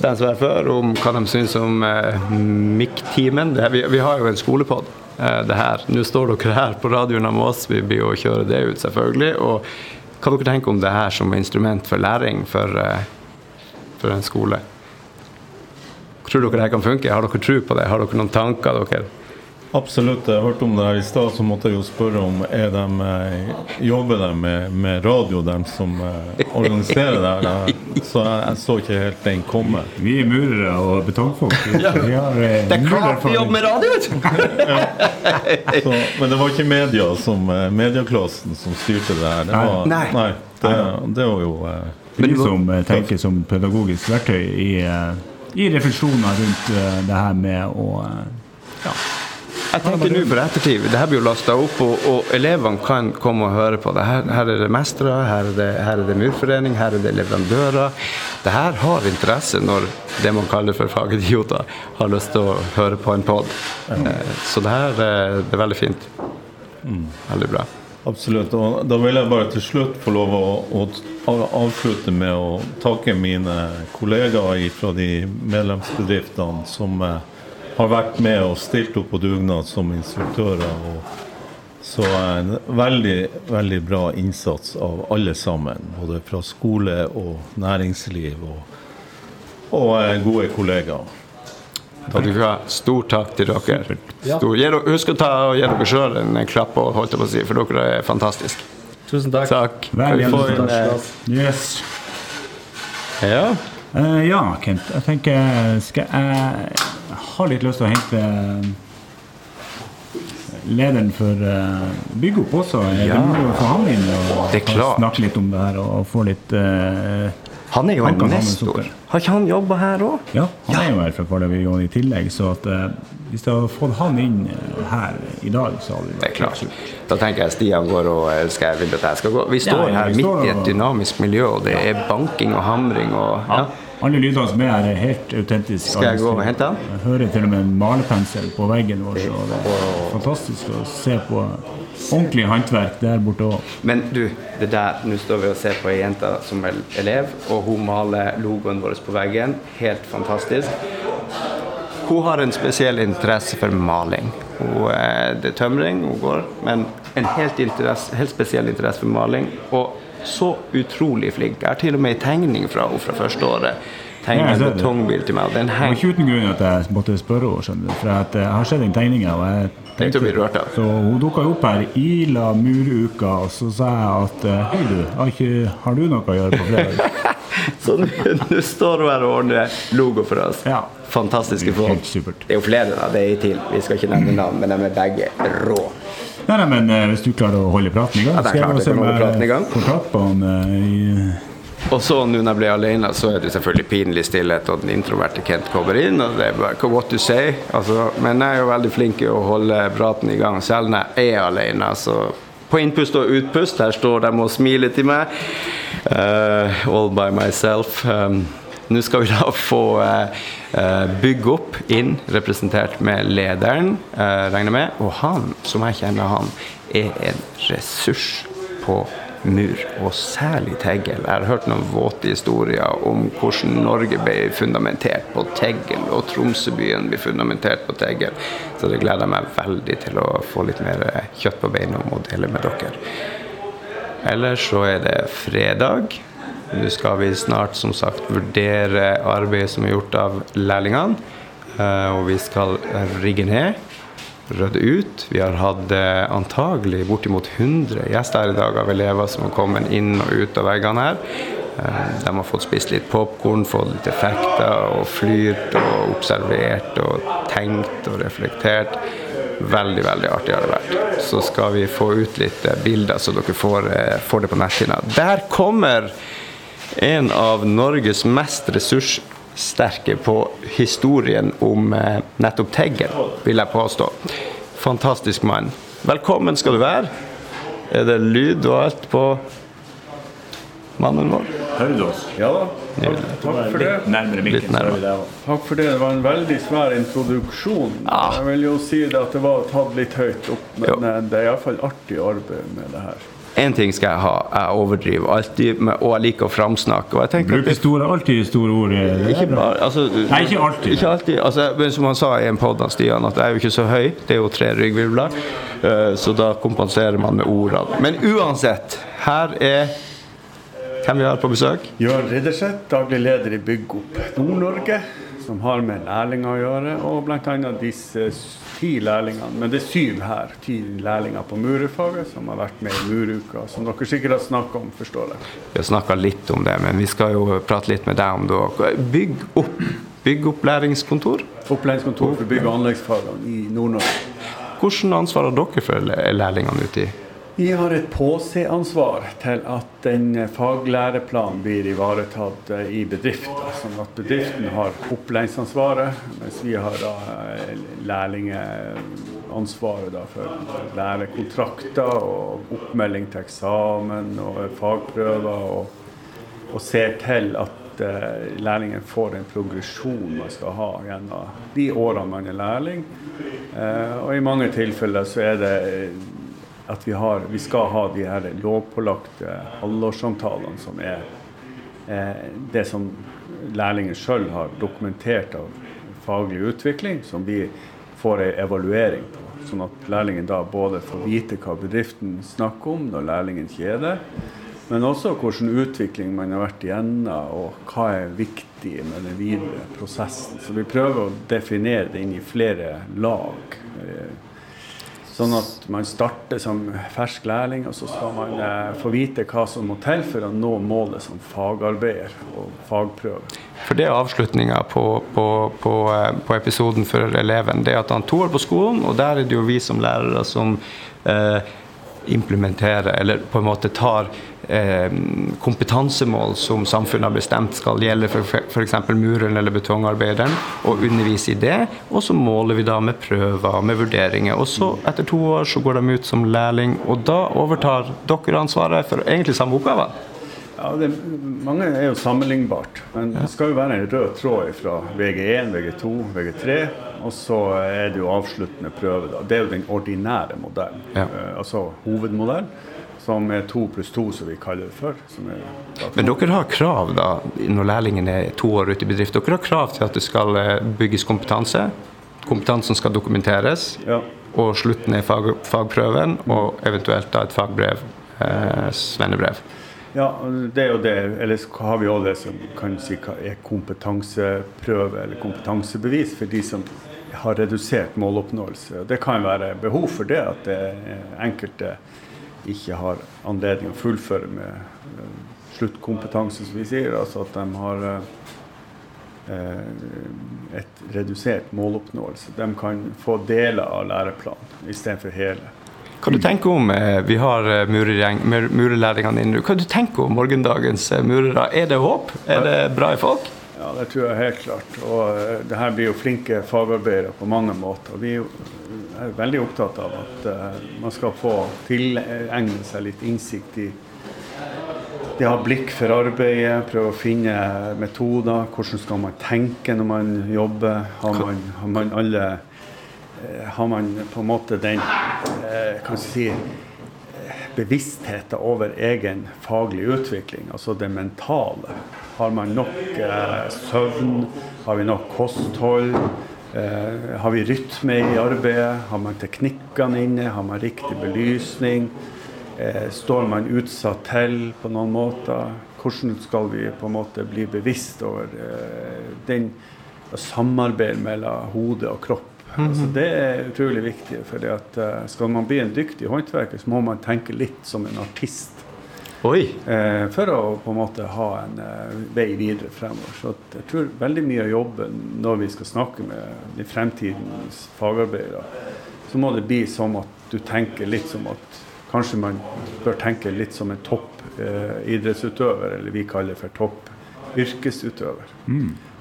Speaker 2: den som var før om hva de syns om eh, MIK-timen. Vi, vi har jo en skolepod. Eh, det her. Nå står dere her på radioen med oss, vi blir jo å kjøre det ut selvfølgelig. Og hva dere tenker om det her som instrument for læring for, eh, for en skole? Tror dere det her kan funke? Har dere tro på det? Har dere noen tanker? dere?
Speaker 5: Absolutt. Jeg hørte om det her i stad, så måtte jeg jo spørre om er de, eh, jobber de med, med radio, de som eh, organiserer det her. Så jeg, jeg så ikke helt den komme.
Speaker 1: Vi er murere og betongfolk. Vi har, eh, jobber
Speaker 2: med radio!
Speaker 5: Så, men det var ikke media som eh, medieklassen som styrte det her. Det var,
Speaker 2: Nei.
Speaker 5: det, det var jo eh,
Speaker 1: Vi som eh, tenker som pedagogisk verktøy i, eh, i refleksjoner rundt eh, det her med å eh, ja,
Speaker 2: Jeg tenker nå på ettertid, det her blir jo lasta opp, og, og elevene kan komme og høre på det. Her, her er det mestere, her er det, her er det murforening, her er det leverandører. Det her har interesse når det man kaller for fagidioter har lyst til å høre på en pod. Ja. Så det her eh, det er veldig fint. Veldig bra.
Speaker 5: Absolutt. Og da vil jeg bare til slutt få lov å, å avslutte med å takke mine kollegaer fra de medlemsbedriftene som eh, har vært med og stilt opp på dugnad som instruktører. Og så en veldig, veldig bra innsats av alle sammen. Både fra skole og næringsliv og, og eh, gode kollegaer.
Speaker 2: Takk skal du ha. Stor takk til dere. Stor. Husk å ta og gi dere sjøl en klapp, og holdt jeg på å si, for dere er fantastiske.
Speaker 6: Tusen takk.
Speaker 2: Takk.
Speaker 1: Veldig
Speaker 2: Vi får en,
Speaker 1: Jens. Yes.
Speaker 2: eh, ja.
Speaker 1: Uh, ja, Kent. Jeg tenker skal Jeg har litt lyst til å hente lederen for uh, Bygg opp også.
Speaker 2: Ja.
Speaker 1: det mulig å få han inn og,
Speaker 2: Det
Speaker 1: snakke litt om det her og få litt uh,
Speaker 2: Han er jo en nestor. Har ikke han jobba her òg?
Speaker 1: Ja, han er jo her fra Kvaløyvågen i tillegg, så at uh, hvis jeg hadde fått han inn eh, her i dag, så hadde
Speaker 2: Det er klart. Da tenker jeg Stian går og elsker jeg vil at jeg skal gå. Vi står
Speaker 1: ja,
Speaker 2: her
Speaker 1: vi
Speaker 2: midt
Speaker 1: står
Speaker 2: i et dynamisk miljø, og det er banking og hamring og ja.
Speaker 1: Alle lydene som er her, er helt autentiske.
Speaker 2: Skal jeg gå og hente den?
Speaker 1: Jeg hører til og med en malerpensel på veggen vår. Så det er fantastisk å se på ordentlig håndverk der borte òg.
Speaker 2: Men du, det der, nå står vi og ser på ei jente som er elev, og hun maler logoen vår på veggen. Helt fantastisk. Hun har en spesiell interesse for maling. Hun, eh, det er tømring hun går, men en helt, interesse, helt spesiell interesse for maling. Og så utrolig flink. Jeg har til og med en tegning fra henne fra første året. Tegnet en betongbil til meg. og Den
Speaker 1: Det var
Speaker 2: henger
Speaker 1: ikke uten grunn at jeg måtte spørre henne. For at jeg har sett den tegninga. Så hun dukka opp her Ila muruka, og så sa jeg at eh, hei, du, har, ikke, har du noe å gjøre på fredag?
Speaker 2: Så nå står hun her og ordner logo for oss.
Speaker 1: Ja.
Speaker 2: Fantastiske folk. Det er jo flere, er en til. Vi skal ikke nevne navn, men de er begge rå.
Speaker 1: Nei, nei, men eh, hvis du klarer å holde praten i gang
Speaker 2: Ja,
Speaker 1: skal
Speaker 2: jeg gang.
Speaker 1: får tak på han eh, i
Speaker 2: Og så nå når jeg blir alene, så er det selvfølgelig pinlig stillhet, og den introverte Kent kommer inn, og det er bare what to say. Altså, men jeg er jo veldig flink i å holde praten i gang, selv når jeg er alene. Altså, på innpust og utpust, her står de og smiler til meg. Eh, all by myself. Um, nå skal vi da få eh, bygge opp inn, representert med lederen, eh, regner med. Og han, som jeg kjenner han, er en ressurs på mur, og særlig teggel. Jeg har hørt noen våte historier om hvordan Norge ble fundamentert på teggel, og Tromsøbyen ble fundamentert på teggel. Så det gleder jeg meg veldig til å få litt mer kjøtt på beina om å dele med dere. Ellers så er det fredag. Nå skal vi snart som sagt vurdere arbeidet som er gjort av lærlingene. Eh, Og vi skal rigge ned, rydde ut. Vi har hatt eh, antagelig bortimot 100 gjester i dag av elever som har kommet inn og ut av veggene her. Eh, De har fått spist litt popkorn, fått litt effekter og flyrt og observert og tenkt og reflektert. Veldig, veldig artig har det vært. Så skal vi få ut litt eh, bilder, så dere får, eh, får det på netthinna. Der kommer en av Norges mest ressurssterke på historien om eh, nettopp Teggen, vil jeg påstå. Fantastisk mann. Velkommen skal du være. Er det lyd og alt på mannen vår?
Speaker 1: Hører du oss?
Speaker 7: Ja da.
Speaker 2: Takk,
Speaker 7: Takk for det.
Speaker 1: Litt nærmere mikken.
Speaker 7: Takk for det. Det var en veldig svær introduksjon.
Speaker 2: Ja.
Speaker 7: Jeg vil jo si det at det var tatt litt høyt opp, men
Speaker 2: Jo.
Speaker 7: eh, det er iallfall artig arbeid med det her.
Speaker 2: Én ting skal jeg ha, jeg overdriver alltid, med, og jeg liker å framsnakke. Og jeg
Speaker 1: Bruker store, alltid store ord. eh, det
Speaker 2: ikke bare, altså,
Speaker 1: Nei, ikke alltid.
Speaker 2: Ikke alltid. Altså, men som han sa i en podd av Stian, at jeg er jo ikke så høy. Det er jo tre ryggvirvler. eh, Så da kompenserer man med ordene. Men uansett, her er hvem vi har på besøk.
Speaker 7: Jørn Ridderseth, daglig leder i Bygg opp Nord-Norge, som har med lærlinger å gjøre, og bl.a. disse ti lærlingene. Men det er syv her. Ti lærlinger på murerfaget som har vært med i muruka, som dere sikkert har snakka om, forstår jeg.
Speaker 2: Vi har snakka litt om det, men vi skal jo prate litt med deg om det. Bygg opp. Byggopplæringskontor.
Speaker 7: Opplæringskontor for bygg- og anleggsfagene i Nord-Norge.
Speaker 2: Hvordan ansvar har dere for lærlingene ute i?
Speaker 7: Vi har et påseansvar til at den faglæreplanen blir ivaretatt eh, i bedriften. Sånn at bedriften har opplæringsansvaret, mens vi har da eh, lærlingeansvaret da for lærekontrakter og oppmelding til eksamen og fagprøver. Og, og ser til at eh, lærlingen får en progresjon man skal ha gjennom de årene man er lærling. Og i mange tilfeller så er det at vi, har, vi skal ha de her lovpålagte halvårssamtalene som er eh, det som lærlingen sjøl har dokumentert av faglig utvikling, som vi får ei evaluering på. Sånn at lærlingen da både får vite hva bedriften snakker om når lærlingen kjeder, men også hvilken utvikling man har vært igjennom, og hva er viktig med den videre prosessen. Så vi prøver å definere det inn i flere lag. eh, Sånn at man starter som fersk lærling, og så skal man eh, få vite hva som må til for å nå målet som fagarbeider og fagprøve.
Speaker 2: For det er avslutninga på, på, på, eh, på episoden for eleven. Det er at han to år på skolen, og der er det jo vi som lærere som eh, implementerer, eller på en måte tar kompetansemål som samfunnet har bestemt skal gjelde for f.eks. mureren eller betongarbeideren, og undervise i det. Og så måler vi da med prøver, med vurderinger. Og så, etter to år, så går de ut som lærling, og da overtar dere ansvaret for egentlig samme oppgaver.
Speaker 7: Ja, det, mange er jo sammenlignbart, men det skal jo være en rød tråd fra VG1, VG2, VG3, og så er det jo avsluttende prøve. Da. Det er jo den ordinære modellen,
Speaker 2: Ja.
Speaker 7: Uh, altså hovedmodell, som er to pluss to, som vi kaller det for.
Speaker 2: Men dere har krav da, når lærlingen er to år ute i bedrift. Dere har krav til at det skal eh, bygges kompetanse. Kompetansen skal dokumenteres.
Speaker 7: ja.
Speaker 2: Og slutten er fag, fagprøven, og eventuelt da et fagbrev. Eh, svennebrev.
Speaker 7: Ja, det er jo det. Ellers har vi jo det som kan si er kompetanseprøve eller kompetansebevis for de som har redusert måloppnåelse. Det kan være behov for det, at det enkelte ikke har anledning å fullføre med eh, sluttkompetanse, som vi sier. Altså at de har eh, et redusert måloppnåelse. De kan få deler av læreplanen istedenfor hele.
Speaker 2: Hva du tenker om eh, Vi har eh, dine, mur- murerlærlingene inne. Hva du tenker om morgendagens eh, murere? Er det håp? Er det bra i folk?
Speaker 7: Ja, det tror jeg helt klart. Og det her blir jo flinke fagarbeidere på mange måter. Vi er veldig opptatt av at man skal få tilegne seg litt innsikt i det å ha blikk for arbeidet, prøve å finne metoder. Hvordan skal man tenke når man jobber? Har man, har man alle Har man på en måte den eh, kan si, bevisstheten over egen faglig utvikling, altså det mentale. Har man nok eh, søvn? Har vi nok kosthold? Eh, har vi rytme i arbeidet? Har man teknikkene inne? Har man riktig belysning? Eh, står man utsatt til på noen måter? Hvordan skal vi på en måte bli bevisst over eh, den samarbeid mellom hode og kropp? Altså, det er utrolig viktig. For uh, skal man bli en dyktig håndverker, så må man tenke litt som en artist. Eh, for å på en måte ha en eh, vei videre fremover. Så jeg tror veldig mye av jobben når vi skal snakke med de fremtidens fagarbeidere, så må det bli som at du tenker litt som at kanskje man bør tenke litt som en topp eh, eller vi kaller det for topp yrkesutøver.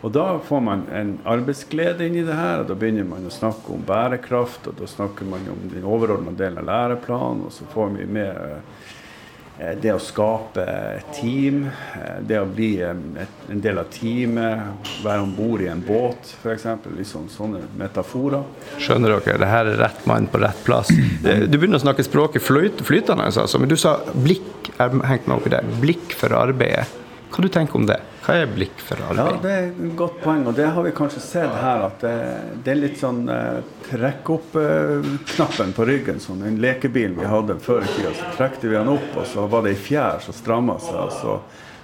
Speaker 7: Og da får man en arbeidsglede inn i det her, og da begynner man å snakke om bærekraft, og da snakker man om den overordna delen av læreplanen, og så får vi med eh, det å skape team, eh, det å bli en, del av teamet, være om bord i en båt f.eks. Liksom sånne metaforer.
Speaker 2: Skjønner dere, det her er rett mann på rett plass. Eh, Du begynner å snakke språket flyt, flytende, altså, men du sa blikk. Jeg hengte meg opp i det. Blikk for arbeidet. Hva du tenker om det? Hva er blikk for arbeid?
Speaker 7: Ja, det er et godt poeng, og det har vi kanskje sett her. At det, det er litt sånn eh, trekk opp-knappen på ryggen, Sånn en lekebil vi hadde før i tida. Så trekte vi den opp, og så var det ei fjær som stramma seg. og så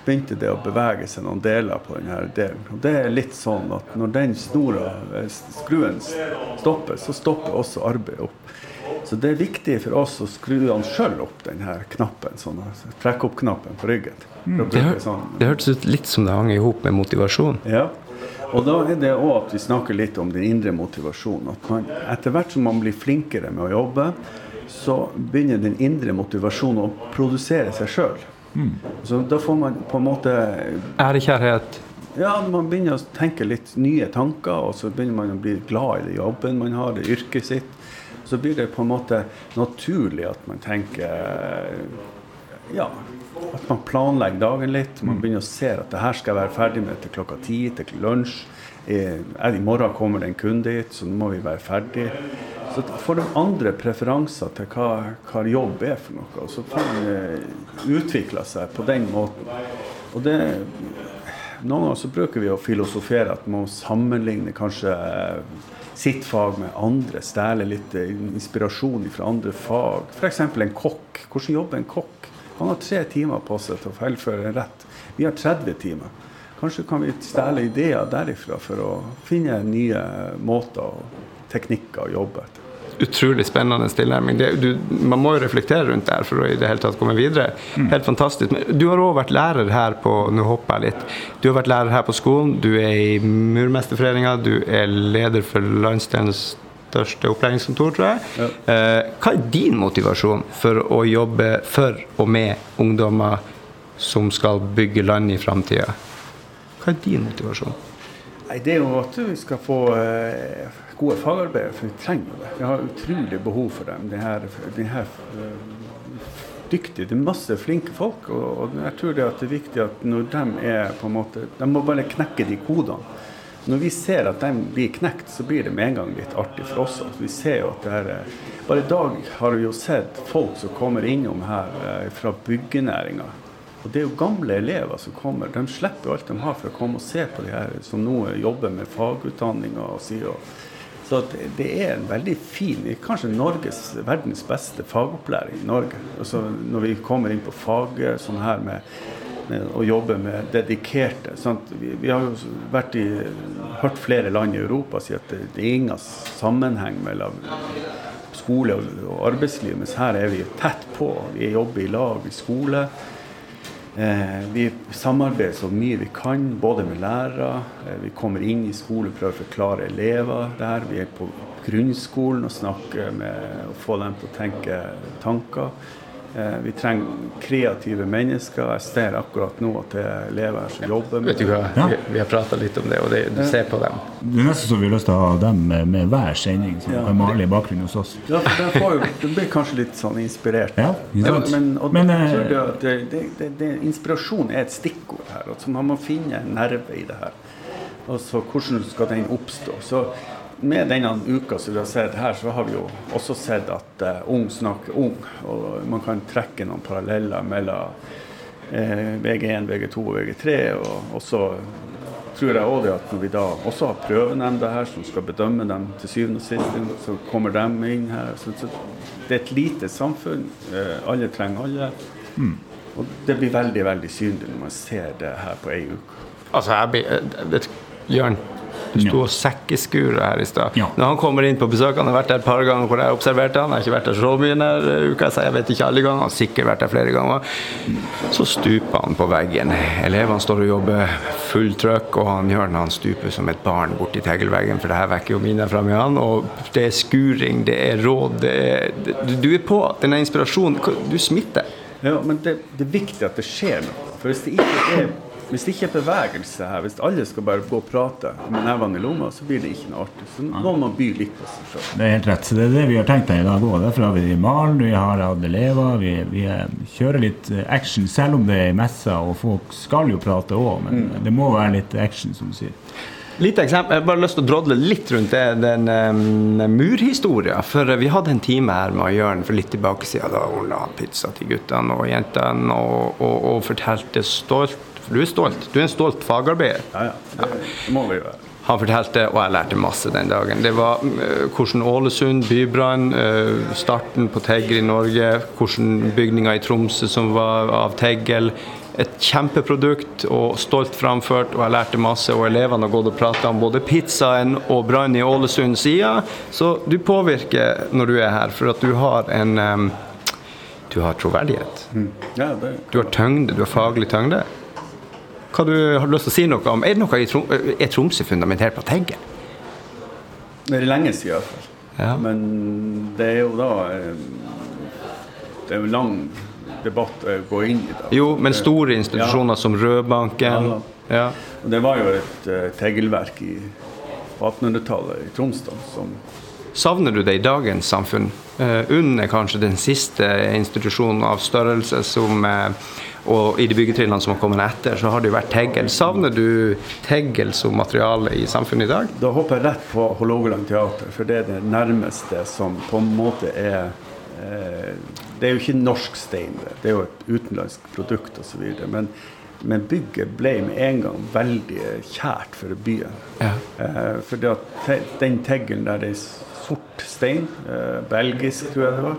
Speaker 7: begynte det å bevege seg noen deler på denne delen. Og det er litt sånn at når den snora, eh, skruen, stopper, så stopper også arbeidet opp. Så det er viktig for oss å skru den sjøl opp, denne knappen. sånn, altså, Trekk opp-knappen på ryggen. Å
Speaker 2: Det, hør,
Speaker 7: sånn
Speaker 2: det hørtes ut litt som det hang i hop med motivasjon.
Speaker 7: ja. Og da er det òg at vi snakker litt om den indre motivasjonen. At man, etter hvert som man blir flinkere med å jobbe, så begynner den indre motivasjonen å produsere seg sjøl. Så da får man på en måte
Speaker 2: Ærekjærhet.
Speaker 7: Ja, man begynner å tenke litt nye tanker, og så begynner man å bli glad i det jobben man har, det yrket sitt. Så blir det på en måte naturlig at man tenker ja, at man planlegger dagen litt. Man begynner å se at det her skal jeg være ferdig med til klokka ti, til lunsj. Eh, I morgen kommer det en kunde hit, så nå må vi være ferdig. Så får de andre preferanser til hva, hva jobb er for noe. Og så får man utvikla utvikle seg på den måten. Og det noen ganger så bruker vi å filosofere at man må sammenligne kanskje eh, sitt fag med andre. Stjele litt eh, inspirasjon fra andre fag. F.eks. en kokk. Hvordan jobber en kokk? Han har tre timer på seg til å fullføre en rett. Vi har 30 timer. Kanskje kan vi stjele ideer derifra for å finne nye måter og teknikker å jobbe etter.
Speaker 2: Utrolig spennende tilnærming. Det, du, man må jo reflektere rundt det her for å i det hele tatt komme videre. Helt fantastisk. Men du har òg vært lærer her på Nå hopper jeg litt. Du har vært lærer her på skolen. Du er i Murmesterforeninga. Du er leder for landsdelens største opplæringskontor, tror jeg. Ja. hva er din motivasjon for å jobbe for og med ungdommer som skal bygge land i framtida? Hva er din motivasjon?
Speaker 7: Nei, Det er jo at vi skal få eh, gode fagarbeidere, for vi trenger det. Vi har utrolig behov for dem. De her, de her eh, dyktige, det er masse flinke folk. Og, og jeg tror det, det er viktig at når de er på en måte De må bare knekke de kodene. Når vi ser at de blir knekt, så blir det med en gang litt artig for oss. Vi ser jo at det er- Bare i dag har vi jo sett folk som kommer innom her eh, fra byggenæringa. Og det er jo gamle elever som kommer. De slipper jo alt de har for å komme og se på de her som nå jobber med fagutdanninga. Så det er en veldig fin, kanskje Norges, verdens beste fagopplæring i Norge. Altså når vi kommer inn på fag sånn her med å jobbe med dedikerte. Sant? Vi, har jo vært i, hørt flere land i Europa si at det, det er ingen sammenheng mellom skole og, arbeidsliv, mens her er vi tett på. Vi jobber i lag i skole. Eh, vi samarbeider så mye vi kan, både med lærere. Eh, vi kommer inn i skolen prøver å forklare elever der. Vi er på grunnskolen og snakker med å få dem til å tenke tanker. Eh, vi trenger kreative mennesker. Jeg ser akkurat nå at det er elever som jobber med
Speaker 2: Vet du hva,
Speaker 1: Ja.
Speaker 2: vi, vi har prata litt om det, og det, du ser på dem.
Speaker 1: Det er nesten så vi har lyst til å ha dem med, med hver sending, som
Speaker 7: Ja.
Speaker 1: kan male i bakgrunnen hos oss.
Speaker 7: Ja, for de, får jo, de blir kanskje litt sånn inspirert.
Speaker 1: Ja, ikke sant?
Speaker 7: men, og
Speaker 1: Men, eh,
Speaker 7: tror det, at det, det, det, det, inspirasjon er et stikkord her. Altså man må finne en nerve i det her. Altså hvordan skal den oppstå? Så med denne uka som vi har sett her, så har vi jo også sett at uh, ung snakker ung. Og man kan trekke noen paralleller mellom uh, VG1, VG2 og VG3. Og, og så tror jeg det at når vi da også har prøvenemnda her som skal bedømme dem til syvende og sist, så kommer de inn her. Så, så det er et lite samfunn. Uh, alle trenger alle. Og det blir veldig, veldig synlig når man ser det her på ei uke.
Speaker 2: Altså, jeg blir eh, Jørn, du sto og sekkeskura her i stad.
Speaker 1: Ja.
Speaker 2: Når han kommer inn på besøk, han har vært der et par ganger hvor jeg observerte han, jeg har ikke vært der så mye denne uka, så jeg vet ikke alle ganger, han har sikkert vært der flere ganger. Så stuper han på veggen. Elevene står og jobber full trøkk, og han gjør når han stuper som et barn borti teglveggen, for det her vekker jo minner fram i han. Og det er skuring, det er råd, det er Du er på, denne inspirasjonen, du smitter.
Speaker 7: Ja, men det, det er viktig at det skjer noe. For hvis det ikke er, hvis det ikke er bevegelse her, hvis alle skal bare gå og prate med nevene i lomma, så blir det ikke noe artig. Så noen må by litt på seg sjøl.
Speaker 1: Det er helt rett. så Det er det vi har tenkt deg i dag òg. Derfor har vi malen, vi har hatt elever. Vi, vi kjører litt action, selv om det er i messa, og folk skal jo prate òg. Men det må være litt action, som du sier.
Speaker 2: Lite eksempel, Jeg har bare lyst til å drodle litt rundt det, den um, murhistoria. For vi hadde en time her med Jørn for litt tilbake siden. Da ordna han pizza til guttene og jentene og, og, og fortalte stolt For du er stolt. Du er en stolt fagarbeider.
Speaker 7: Ja, ja. Det, må vi være.
Speaker 2: Han fortalte, og jeg lærte masse den dagen, det var eh, hvordan Ålesund, bybrann, eh, starten på Tegger i Norge, hvordan bygninger i Tromsø som var av teggel. Et kjempeprodukt og stolt framført, og jeg lærte masse. Og elevene har gått og prata om både pizzaen og brann i Ålesund sida. Så du påvirker når du er her, for at du har en em, Du har troverdighet. Du har tyngde, du har faglig tyngde. Hva du, har lyst til å si noe om? Er det noe i Trom er Tromsø fundamentert på teggen?
Speaker 7: det er lenge siden iallfall.
Speaker 2: Ja.
Speaker 7: Men det er jo da eh, Det er jo lang debatt å gå inn i da.
Speaker 2: Jo, men store institusjoner som Rødbanken
Speaker 7: Ja,
Speaker 2: ja.
Speaker 7: Og det var jo et uh, teglverk i, på 1800-tallet i Troms da, som
Speaker 2: Savner du det i dagens samfunn? Eh, UNN er kanskje den siste institusjonen av størrelse som eh, Og i de byggetrinnene som har kommet etter, så har det jo vært teggel. Savner du teggel som materiale i samfunnet i dag?
Speaker 7: Da hopper jeg rett på Hålogaland teater, for det er det nærmeste som på en måte er eh, Det er jo ikke norsk stein, det. det er jo et utenlandsk produkt osv. Men, men bygget ble med en gang veldig kjært for byen.
Speaker 2: Ja.
Speaker 7: Eh, for det at te, den teggelen der det er sort stein, eh, belgisk tror jeg det var,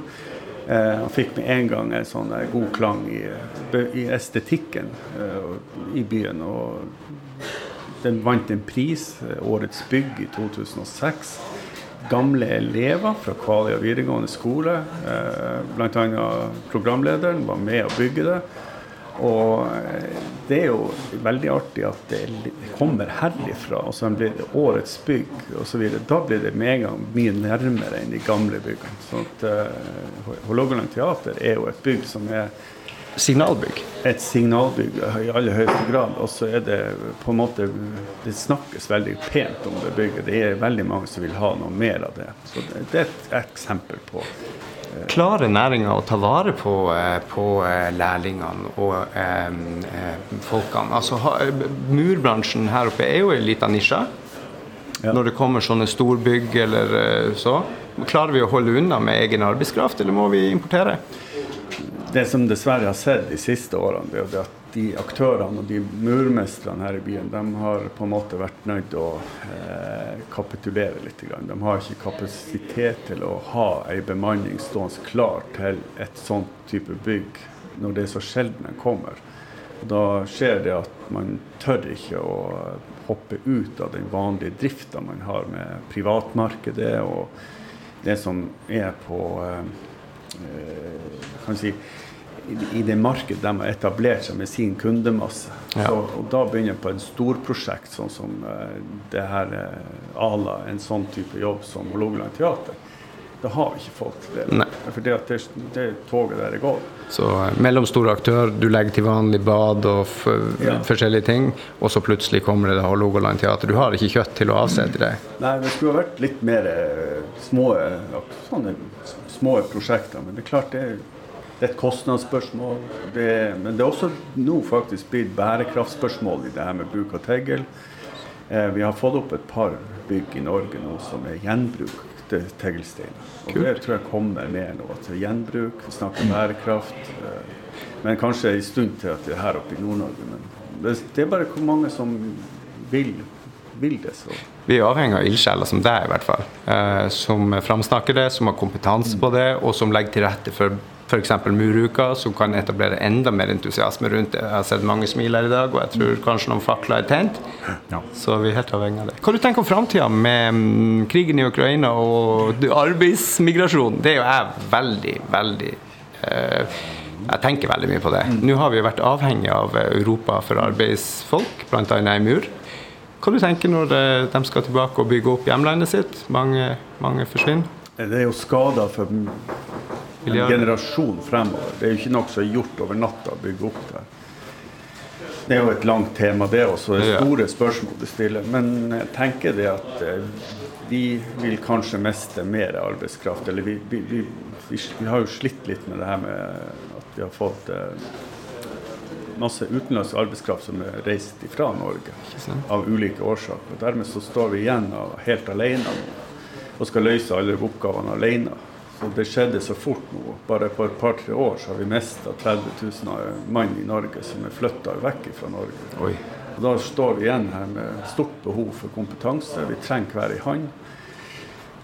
Speaker 7: eh, han fikk med en gang en sånn god klang i, i estetikken eh, i byen. og den vant en pris, eh, Årets bygg, i 2006. Gamle elever fra Kvaløya videregående skole, eh, bl.a. programlederen, var med å bygge det. Og eh, det er jo veldig artig at det kommer herifra, og så blir det årets bygg osv. Da blir det med en gang mye nærmere enn de gamle byggene. Så at uh, Hålogaland teater er jo et bygg som er
Speaker 2: Signalbygg.
Speaker 7: et signalbygg i aller høyeste grad. Og så er det på en måte Det snakkes veldig pent om det bygget. Det er veldig mange som vil ha noe mer av det. Så det, det er et eksempel på
Speaker 2: Klarer næringa å ta vare på, eh, på eh, lærlingene og eh, eh, folkene? Altså, murbransjen her oppe er jo en liten nisje.
Speaker 7: Ja.
Speaker 2: Når det kommer sånne storbygg eller så. Klarer vi å holde unna med egen arbeidskraft, eller må vi importere?
Speaker 7: Det som dessverre har sett de siste årene, det er at de aktørene og de murmestrene her i byen, de har på en måte vært nødt å eh, kapitulere litt. De har ikke kapasitet til å ha ei bemanning stående klar til et sånt type bygg når det er så sjelden den kommer. Da skjer det at man tør ikke å hoppe ut av den vanlige drifta man har med privatmarkedet og det som er på eh, eh, kan si, i, det markedet de har etablert seg med sin kundemasse.
Speaker 2: Ja.
Speaker 7: Så, og da begynner på en storprosjekt, sånn som uh, det her uh, Ala, en sånn type jobb som Hålogaland Teater. Da har vi ikke folk til det. For det, det, det toget der er går.
Speaker 2: Så eh, mellomstor aktør, du legger til vanlig bad og
Speaker 7: Ja.
Speaker 2: forskjellige ting, og så plutselig kommer det Hålogaland Teater. Du har ikke kjøtt til å avse til deg.
Speaker 7: Nei, det skulle ha vært litt mer uh, små, sånne små prosjekter. Men det er klart det er, det er et kostnadsspørsmål. Det men det er også nå faktisk blitt bærekraftspørsmål i det her med bruk av tegl. Eh, vi har fått opp et par bygg i Norge nå som er gjenbruk til teglsteiner. Og det tror jeg kommer mer nå. At gjenbruk, vi snakker bærekraft. Eh, men kanskje en stund til at det er her oppe i Nord-Norge. Men det, det er bare hvor mange som vil, vil det. så...
Speaker 2: Vi er avhengig av ildsjeler som deg, i hvert fall. Eh, som framsnakker det, som har kompetanse på det, og som legger til rette for f.eks. muruka, som kan etablere enda mer entusiasme rundt det. Jeg har sett mange smiler i dag, og jeg tror kanskje noen fakler er tent.
Speaker 1: Ja.
Speaker 2: Så vi er helt avhengig av det. Hva du tenker om framtida med mm, krigen i Ukraina og arbeidsmigrasjonen? arbeidsmigrasjon? Det er jo jeg veldig, veldig eh, Jeg tenker veldig mye på det. Nå har vi jo vært avhengig av Europa for arbeidsfolk, bl.a. i mur. Hva du tenker når eh, de skal tilbake og bygge opp hjemlandet sitt? Mange, mange forsvinner.
Speaker 7: Det er jo skader for en generasjon fremover. Det er jo ikke noe som er gjort over natta å bygge opp det. Det er jo et langt tema, det også. Det er store spørsmål du stiller. Men jeg tenker det at eh, vi vil kanskje miste mer arbeidskraft. Eller vi, vi, vi, vi, har jo slitt litt med det her med at vi har fått eh, masse utenlandsk arbeidskraft som er reist ifra Norge av ulike årsaker. Dermed så står vi igjen helt alene og skal løse alle oppgavene alene. Så Det skjedde så fort nå. Bare på et par-tre år så har vi mista 30 000 mann i Norge som er flytta vekk fra Norge.
Speaker 2: Oi.
Speaker 7: Og Da står vi igjen her med stort behov for kompetanse. Vi trenger hver i hand.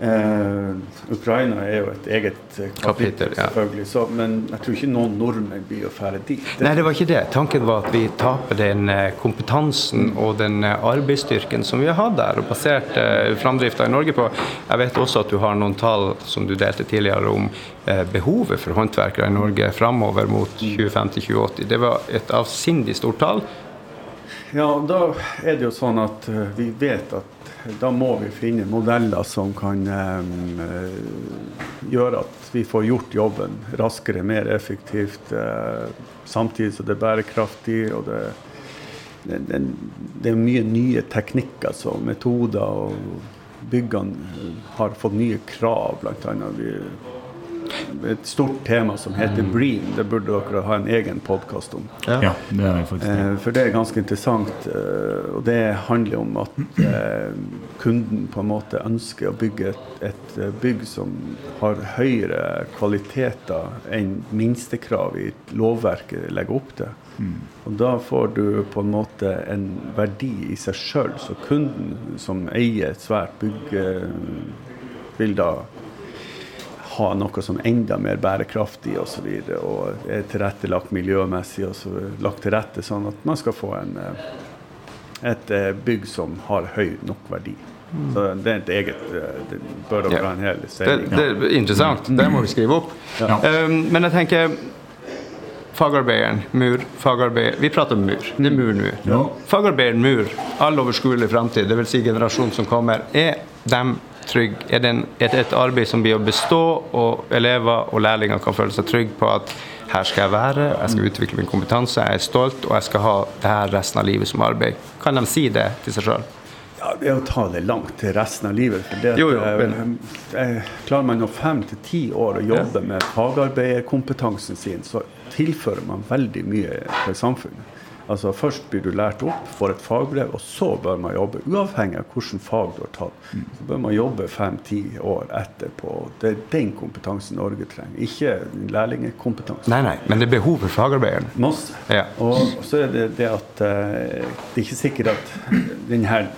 Speaker 7: Eh, Ukraina er jo et eget eh, kapittel,
Speaker 2: Kapittel, ja.
Speaker 7: selvfølgelig. Så, men jeg tror ikke noen nordmenn blir å fære dit. Det-
Speaker 2: Nei, det var ikke det. Tanken var at vi taper den eh, kompetansen og den eh, arbeidsstyrken som vi har hatt der, og basert eh, framdrifta i Norge på. Jeg vet også at du har noen tall som du delte tidligere om eh, behovet for håndverkere i Norge framover mot 2050-2080. Det var et avsindig stort tall.
Speaker 7: Ja, da er det jo sånn at vi vet at da må vi finne modeller som kan eh, gjøre at vi får gjort jobben raskere, mer effektivt, eh, samtidig som det er bærekraftig. og det, det, det, det er mye nye teknikker, altså metoder, og byggene har fått nye krav, bl.a. Et stort tema som heter Bream, det burde dere ha en egen podkast om.
Speaker 1: Ja, det er faktisk det.
Speaker 7: Eh, For det er ganske interessant. eh, Og det handler om at eh, kunden på en måte ønsker å bygge et, et bygg som har høyere kvaliteter enn minstekrav i lovverket legger opp til. Og da får du på en måte en verdi i seg sjøl. Så kunden som eier et svært bygg, eh, vil da ha noe som er enda mer bærekraftig osv. Og, så videre, og er tilrettelagt miljømessig og så lagt til rette sånn at man skal få en, eh, et eh, bygg som har høy nok verdi. Så det er et eget eh, Det bør dere ha en hel
Speaker 2: Det,
Speaker 7: sending.
Speaker 2: det er interessant. Det må vi skrive opp.
Speaker 1: Ja.
Speaker 2: Um, men jeg tenker Fagarbeideren, mur, fagarbeider Vi prater om mur. Det er mur nå.
Speaker 1: Ja.
Speaker 2: Fagarbeideren, mur, all overskuelig framtid, dvs. Si generasjonen som kommer, er dem trygg? Er det, en, et, et arbeid som blir å bestå, og elever og lærlinger kan føle seg trygge på at her skal jeg være, jeg skal utvikle min kompetanse, jeg er stolt, og jeg skal ha det her resten av livet som arbeid? Kan de si det til seg sjøl?
Speaker 7: Ja, det er å ta det langt til resten av livet. For det, at,
Speaker 2: Jo, jo,
Speaker 7: men... eh, klarer man nå fem til ti år å jobbe med fagarbeiderkompetansen sin, så tilfører man veldig mye til samfunnet. Altså Først blir du lært opp, får et fagbrev, og så bør man jobbe. Uavhengig av hvilket fag du har tatt. Så bør man jobbe fem-ti år etterpå. Det er den kompetansen Norge trenger, ikke lærlingkompetanse.
Speaker 2: Nei, nei, men det er behov for fagarbeideren.
Speaker 7: Masse.
Speaker 2: Ja.
Speaker 7: Og så er det det at eh, det er ikke sikkert at den her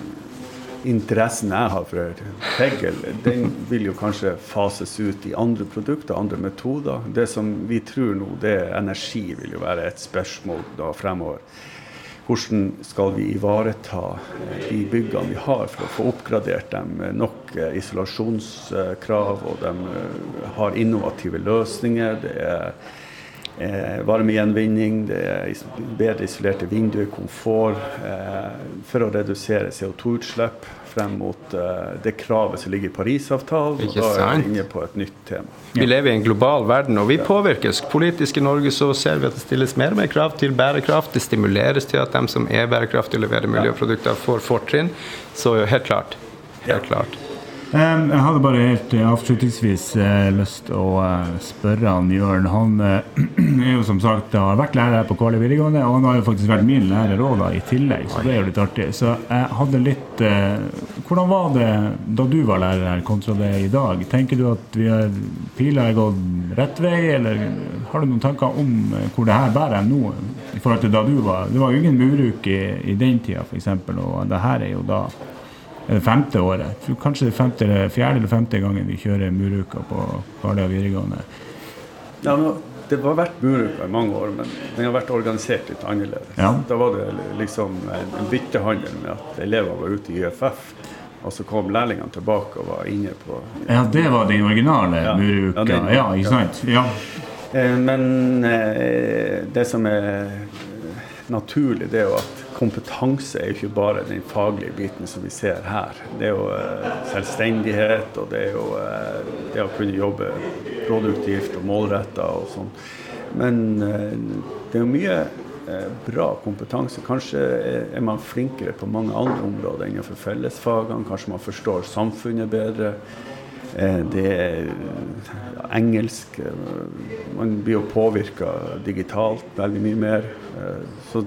Speaker 7: interessen jeg har for Hegel, den vil jo kanskje fases ut i andre produkter, andre metoder. Det som vi tror nå, det er energi vil jo være et spørsmål da fremover. Hvordan skal vi ivareta eh, de byggene vi har for å få oppgradert dem nok eh, isolasjonskrav, og de eh, har innovative løsninger. Det er eh, varmegjenvinning, det er bedre isolerte vinduer, komfort, eh, for å redusere CO2-utslipp frem mot eh, det kravet som ligger i Parisavtalen. Og da er vi inne på et nytt tema.
Speaker 2: Vi lever i en global verden, og vi påvirkes. Politisk i Norge så ser vi at det stilles mer og mer krav til bærekraft. Det stimuleres til at de som er bærekraftige og leverer miljøprodukter, får fortrinn. Så helt klart. Helt klart.
Speaker 1: Um, Jeg hadde bare helt uh, avslutningsvis uh, lyst å uh, spørre han Jørn. Han er jo som sagt har vært lærer her på Kvaløy videregående, og han har jo faktisk vært min lærer òg i tillegg, så det er jo litt artig. Så jeg hadde litt Hvordan var det da du var lærer her, kontra det i dag? Tenker du at vi har pila er gått rett vei, eller har du noen tanker om hvor det her bærer nå? I forhold til da du var Det var jo ingen muruk i, i den tida, f.eks., og det her er jo da femte året. Kanskje det er femte, fjerde eller femte gangen vi kjører muruka på Hvaler videregående.
Speaker 7: Ja, nå, det har vært muruka i mange år, men den har vært organisert litt annerledes.
Speaker 1: Ja.
Speaker 7: Da var det liksom en byttehandel med at elever var ute i YFF, og så kom lærlingene tilbake og var inne på
Speaker 1: Ja, det var den originale
Speaker 7: Ja.
Speaker 1: muruka.
Speaker 7: Ja,
Speaker 1: Ja, ikke sant? Ja.
Speaker 7: Eh, Men eh, det som er naturlig, det er jo at kompetanse er jo ikke bare den faglige biten som vi ser her. Det er jo eh, selvstendighet, og det er jo eh, det å kunne jobbe produktivt og målretta og sånn. Men eh, det er jo mye bra kompetanse. Kanskje er man flinkere på mange andre områder innenfor fellesfagene. Kanskje man forstår samfunnet bedre. Eh, Det er engelsk. eh, Man blir jo påvirka digitalt veldig mye mer. Eh, Så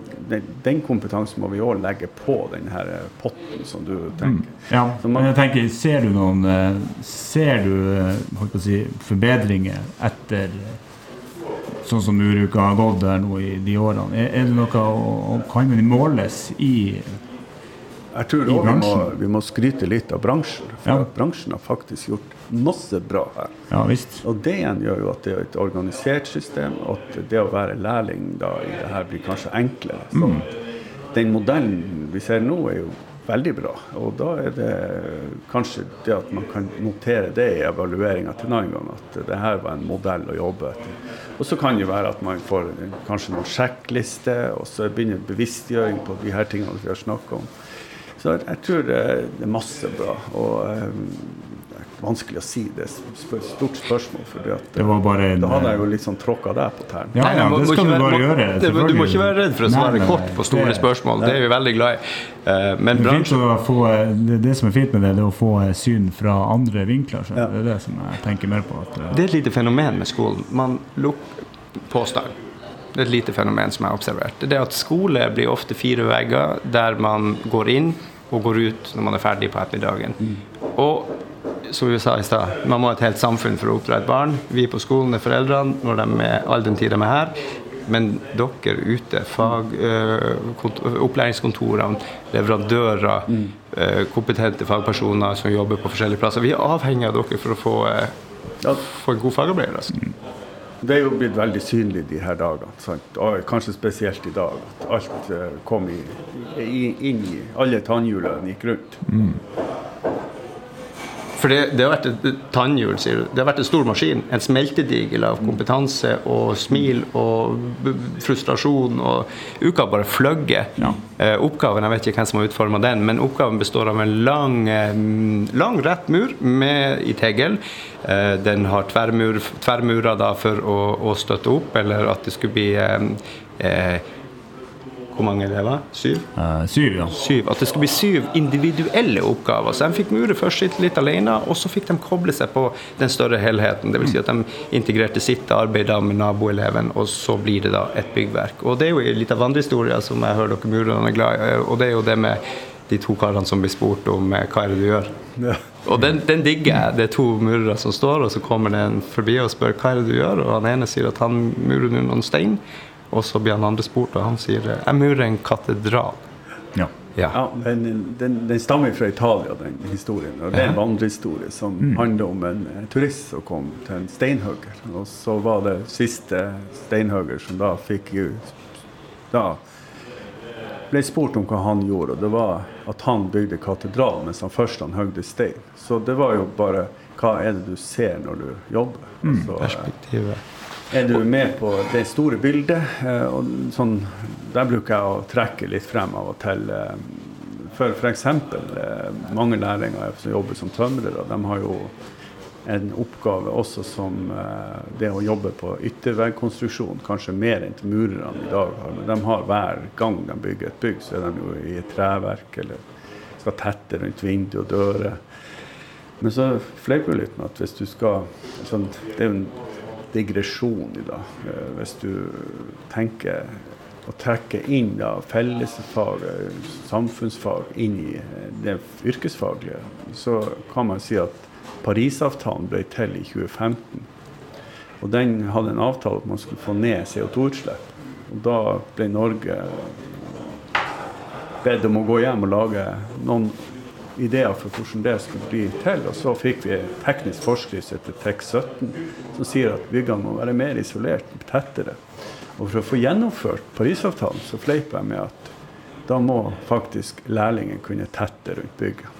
Speaker 7: den, kompetansen må vi òg legge på den her potten som du tenker.
Speaker 1: ja.
Speaker 7: Så man-
Speaker 1: Men jeg tenker, ser du noen Ser du si, forbedringer etter sånn som Uruka har gått der nå i de årene? Er, det noe Kan måles i
Speaker 7: Jeg tror også vi må, vi må skryte litt av bransjen. For
Speaker 1: Ja.
Speaker 7: bransjen har faktisk gjort masse bra her.
Speaker 1: Ja visst.
Speaker 7: Og det igjen gjør jo at det er et organisert system, at det å være lærling da i det her blir kanskje enklere. Så den modellen vi ser nå, er jo veldig bra. Og da er det kanskje det at man kan notere det i evalueringa til en annen gang, at det her var en modell å jobbe etter. Og så kan det være at man får kanskje noen sjekklister, og så begynner bevisstgjøring på de her tingene vi har snakka om. Så jeg, tror det, er masse bra. Og eh, det er vanskelig å si. Det er et stort spørsmål. For det, at,
Speaker 1: Det var bare en,
Speaker 7: da hadde jeg jo litt sånn tråkka deg på tærne.
Speaker 1: Ja, ja, det skal du bare gjøre.
Speaker 2: det- Du må ikke være redd for å
Speaker 1: Nei,
Speaker 2: svare
Speaker 1: nei,
Speaker 2: kort på store
Speaker 1: det-
Speaker 2: spørsmål. Det er vi veldig glad i. Eh, Men bransjen
Speaker 1: det, få, det, det som er fint med det, det er å få eh, syn fra andre vinkler. Så
Speaker 7: Ja.
Speaker 1: Det er det som jeg tenker mer på. At,
Speaker 2: Det er et lite fenomen med skolen. Man lukker påstand. Det er et lite fenomen som jeg har observert. Det er at skole blir ofte fire vegger der man går inn og går ut når man er ferdig på ettermiddagen. Og som vi sa i stad, man må ha et helt samfunn for å oppdra et barn. Vi på skolen er foreldrene når de er all den tid de er her. Men dere ute, fag, øh, opplæringskontorene, leverandører, øh, kompetente fagpersoner som jobber på forskjellige plasser, vi er avhengig av dere for å få,
Speaker 7: Ja.
Speaker 2: få en god fagarbeider. Altså.
Speaker 7: Det er jo blitt veldig synlig de her dagene. Sant? Og kanskje spesielt i dag. At alt eh, kom i, i, inn i Alle tannhjulene gikk rundt.
Speaker 2: For det, det har vært et tannhjul, sier du. Det har vært en stor maskin. En smeltedigel av kompetanse og smil og frustrasjon. Og uka bare fløgger.
Speaker 1: Ja.
Speaker 2: Eh, oppgaven, jeg vet ikke hvem som har utforma den, men oppgaven består av en lang, eh, lang rett mur med, i tegel. Eh, den har tverrmur, tverrmurer da for å, å støtte opp, eller at det skulle bli eh, eh, Hvor mange elever? Syv?
Speaker 1: eh, syv, ja.
Speaker 2: syv, at det skulle bli syv individuelle oppgaver. Så de fikk mure først sitt litt alene, og så fikk de koble seg på den større helheten. Dvs. Si at de integrerte sitt arbeid med naboeleven, og så blir det da et byggverk. Og det er jo litt av vandrehistoria som jeg hører dere murerne er glad i, og det er jo det med de to karene som blir spurt om eh, hva er det du gjør.
Speaker 7: Ja.
Speaker 2: Og den, den digger jeg. Det er to murere som står, og så kommer det en forbi og spør hva er det du gjør, og han ene sier at han murer nå noen stein, og så blir han andre spurt, og han sier jeg murer en katedral.
Speaker 1: ja.
Speaker 2: Ja.
Speaker 7: Ja, den, den, den stammer fra Italia, den historien. Og det er en vandrehistorie som handler om en turist som kom til en steinhugger. Og så var det siste steinhugger som da fikk Da ble spurt om hva han gjorde, og det var at han bygde katedral mens han først han høgde stein. Så det var jo bare hva er det du ser når du jobber? Altså, eh,
Speaker 2: Perspektivet.
Speaker 7: Er du med på det store bildet. eh, Og sånn, der bruker jeg å trekke litt frem av og til. eh, For f.eks. mange lærlinger som jobber som tømrere, de har jo en oppgave også som eh, det å jobbe på ytterveggkonstruksjon, kanskje mer enn til murerne i dag har. Men de har hver gang de bygger et bygg, så er de jo i et treverk eller skal tette rundt vindu og dører. Men så fleiper vi litt med at hvis du skal sånn, Det er jo en digresjon i dag. Eh, Hvis du tenker å trekke inn da fellesfag, samfunnsfag, inn i eh, det yrkesfaglige, så kan man si at Parisavtalen ble til i 2015. Og den hadde en avtale at man skulle få ned CO2-utslipp. Og da ble Norge bedt om å gå hjem og lage noen ideer for hvordan det skulle bli til. Og så fikk vi teknisk forskrift etter TEK17 som sier at byggene må være mer isolert, tettere. Og for å få gjennomført Parisavtalen, så fleiper jeg med at da må faktisk lærlingen kunne tette rundt bygget.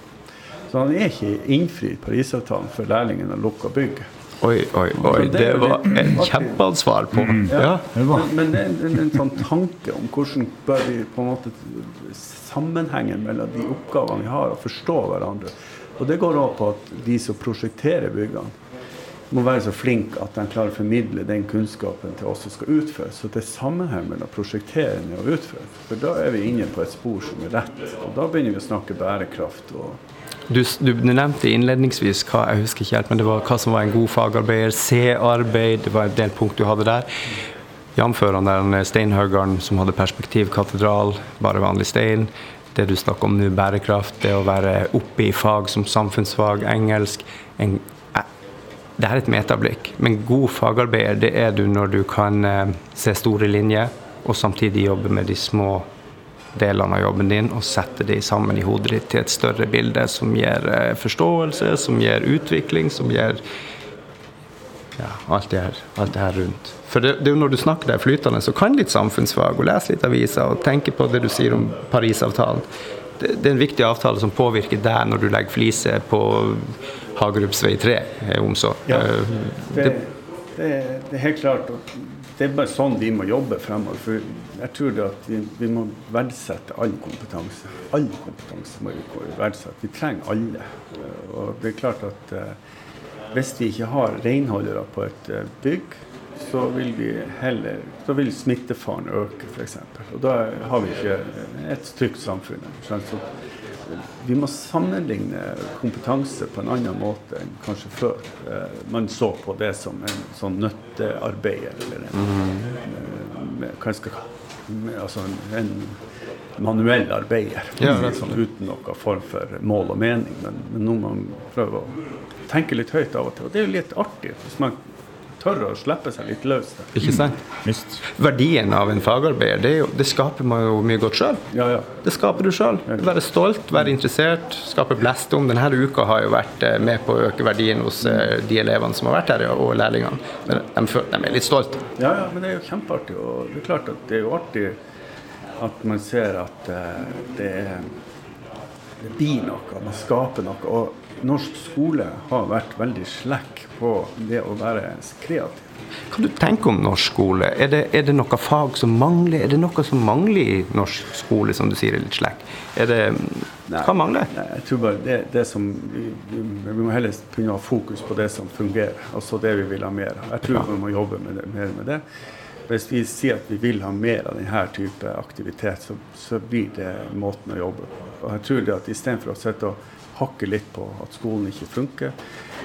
Speaker 7: Så han er ikke innfridd Parisavtalen før lærlingen har lukka bygget.
Speaker 2: Oi, oi, oi. Det var et kjempeansvar på. Ja.
Speaker 1: Det var.
Speaker 7: Men, men det er en, en, en sånn tanke om hvordan bør vi på en måte sammenhengen mellom de oppgavene vi har, og forstå hverandre. Og det går òg på at de som prosjekterer byggene, må være så flinke at de klarer å formidle den kunnskapen til oss som skal utføre. Så det er sammenheng mellom prosjekterende og utføre. For da er vi inne på et spor som er rett. Og da begynner vi å snakke bærekraft. og
Speaker 2: Du, du nevnte innledningsvis hva jeg husker ikke helt, men det var hva som var en god fagarbeider. C-arbeid, det var en del punkt du hadde der. Jf. han steinhuggeren som hadde perspektivkatedral, bare vanlig stein. Det du snakker om nå, bærekraft, det å være oppe i fag som samfunnsfag, engelsk. En, eh, det er et metablikk, men god fagarbeider det er du når du kan eh, se store linjer, og samtidig jobbe med de små delene av jobben din og sette de sammen i hodet ditt til et større bilde som gir eh, forståelse, som gir utvikling, som gir ja, alt, det her, alt det her rundt. For det, det er jo når du snakker deg flytende og kan litt samfunnsfag og leser litt aviser og tenker på det du sier om Parisavtalen. Det, det er en viktig avtale som påvirker deg når du legger fliser på Hagerups vei 3, om så.
Speaker 7: Ja.
Speaker 2: Eh,
Speaker 7: Det, det, det er helt klart det er bare sånn vi må jobbe fremover. For jeg tror det at vi, vi må verdsette all kompetanse. All kompetanse må vi verdsette. Vi trenger alle. Og det er klart at eh, hvis vi ikke har renholdere på et eh, bygg, så vil vi heller så vil smittefaren øke, f.eks. Og da har vi ikke et trygt samfunn. Så vi må sammenligne kompetanse på en annen måte enn kanskje før. Eh, Man så på det som en sånn nøttearbeider eller en, med, hva jeg skal, altså en, en manuell arbeider.
Speaker 2: Ja,
Speaker 7: sånn, uten noen form for mål og mening. Men, men nå må man prøve å tenke litt høyt av og til. Og det er jo litt artig hvis man tør å slippe seg litt løs. der.
Speaker 2: Ikke sant?
Speaker 1: Visst.
Speaker 2: Verdien av en fagarbeider, det, er jo, det skaper man jo mye godt sjøl.
Speaker 7: Ja, ja.
Speaker 2: Det skaper du sjøl. Være stolt, være interessert, skape blest om. Denne uka har jo vært eh, med på å øke verdien hos eh, de elevene som har vært her, og lærlingene. Men De, de er litt stolte.
Speaker 7: Ja, ja, men det er jo kjempeartig. Og det er klart at det er jo artig at man ser at eh, det, er, det blir noe, man skaper noe. Og norsk skole har vært veldig slekk på det å være kreativ.
Speaker 2: Hva du tenker om norsk skole? Er det, er det noe fag som mangler? Er det noe som mangler i norsk skole, som du sier er litt slekk? Er det, hva mangler?
Speaker 7: Nei, jeg tror bare det, det som vi, vi, må heller begynne å ha fokus på det som fungerer, altså det vi vil ha mer av. Jeg tror vi må jobbe med det, mer med det. Hvis vi sier at vi vil ha mer av denne type aktivitet, så, så blir det måten å jobbe på. Og jeg tror det at Istedenfor å sitte og hakke litt på at skolen ikke funker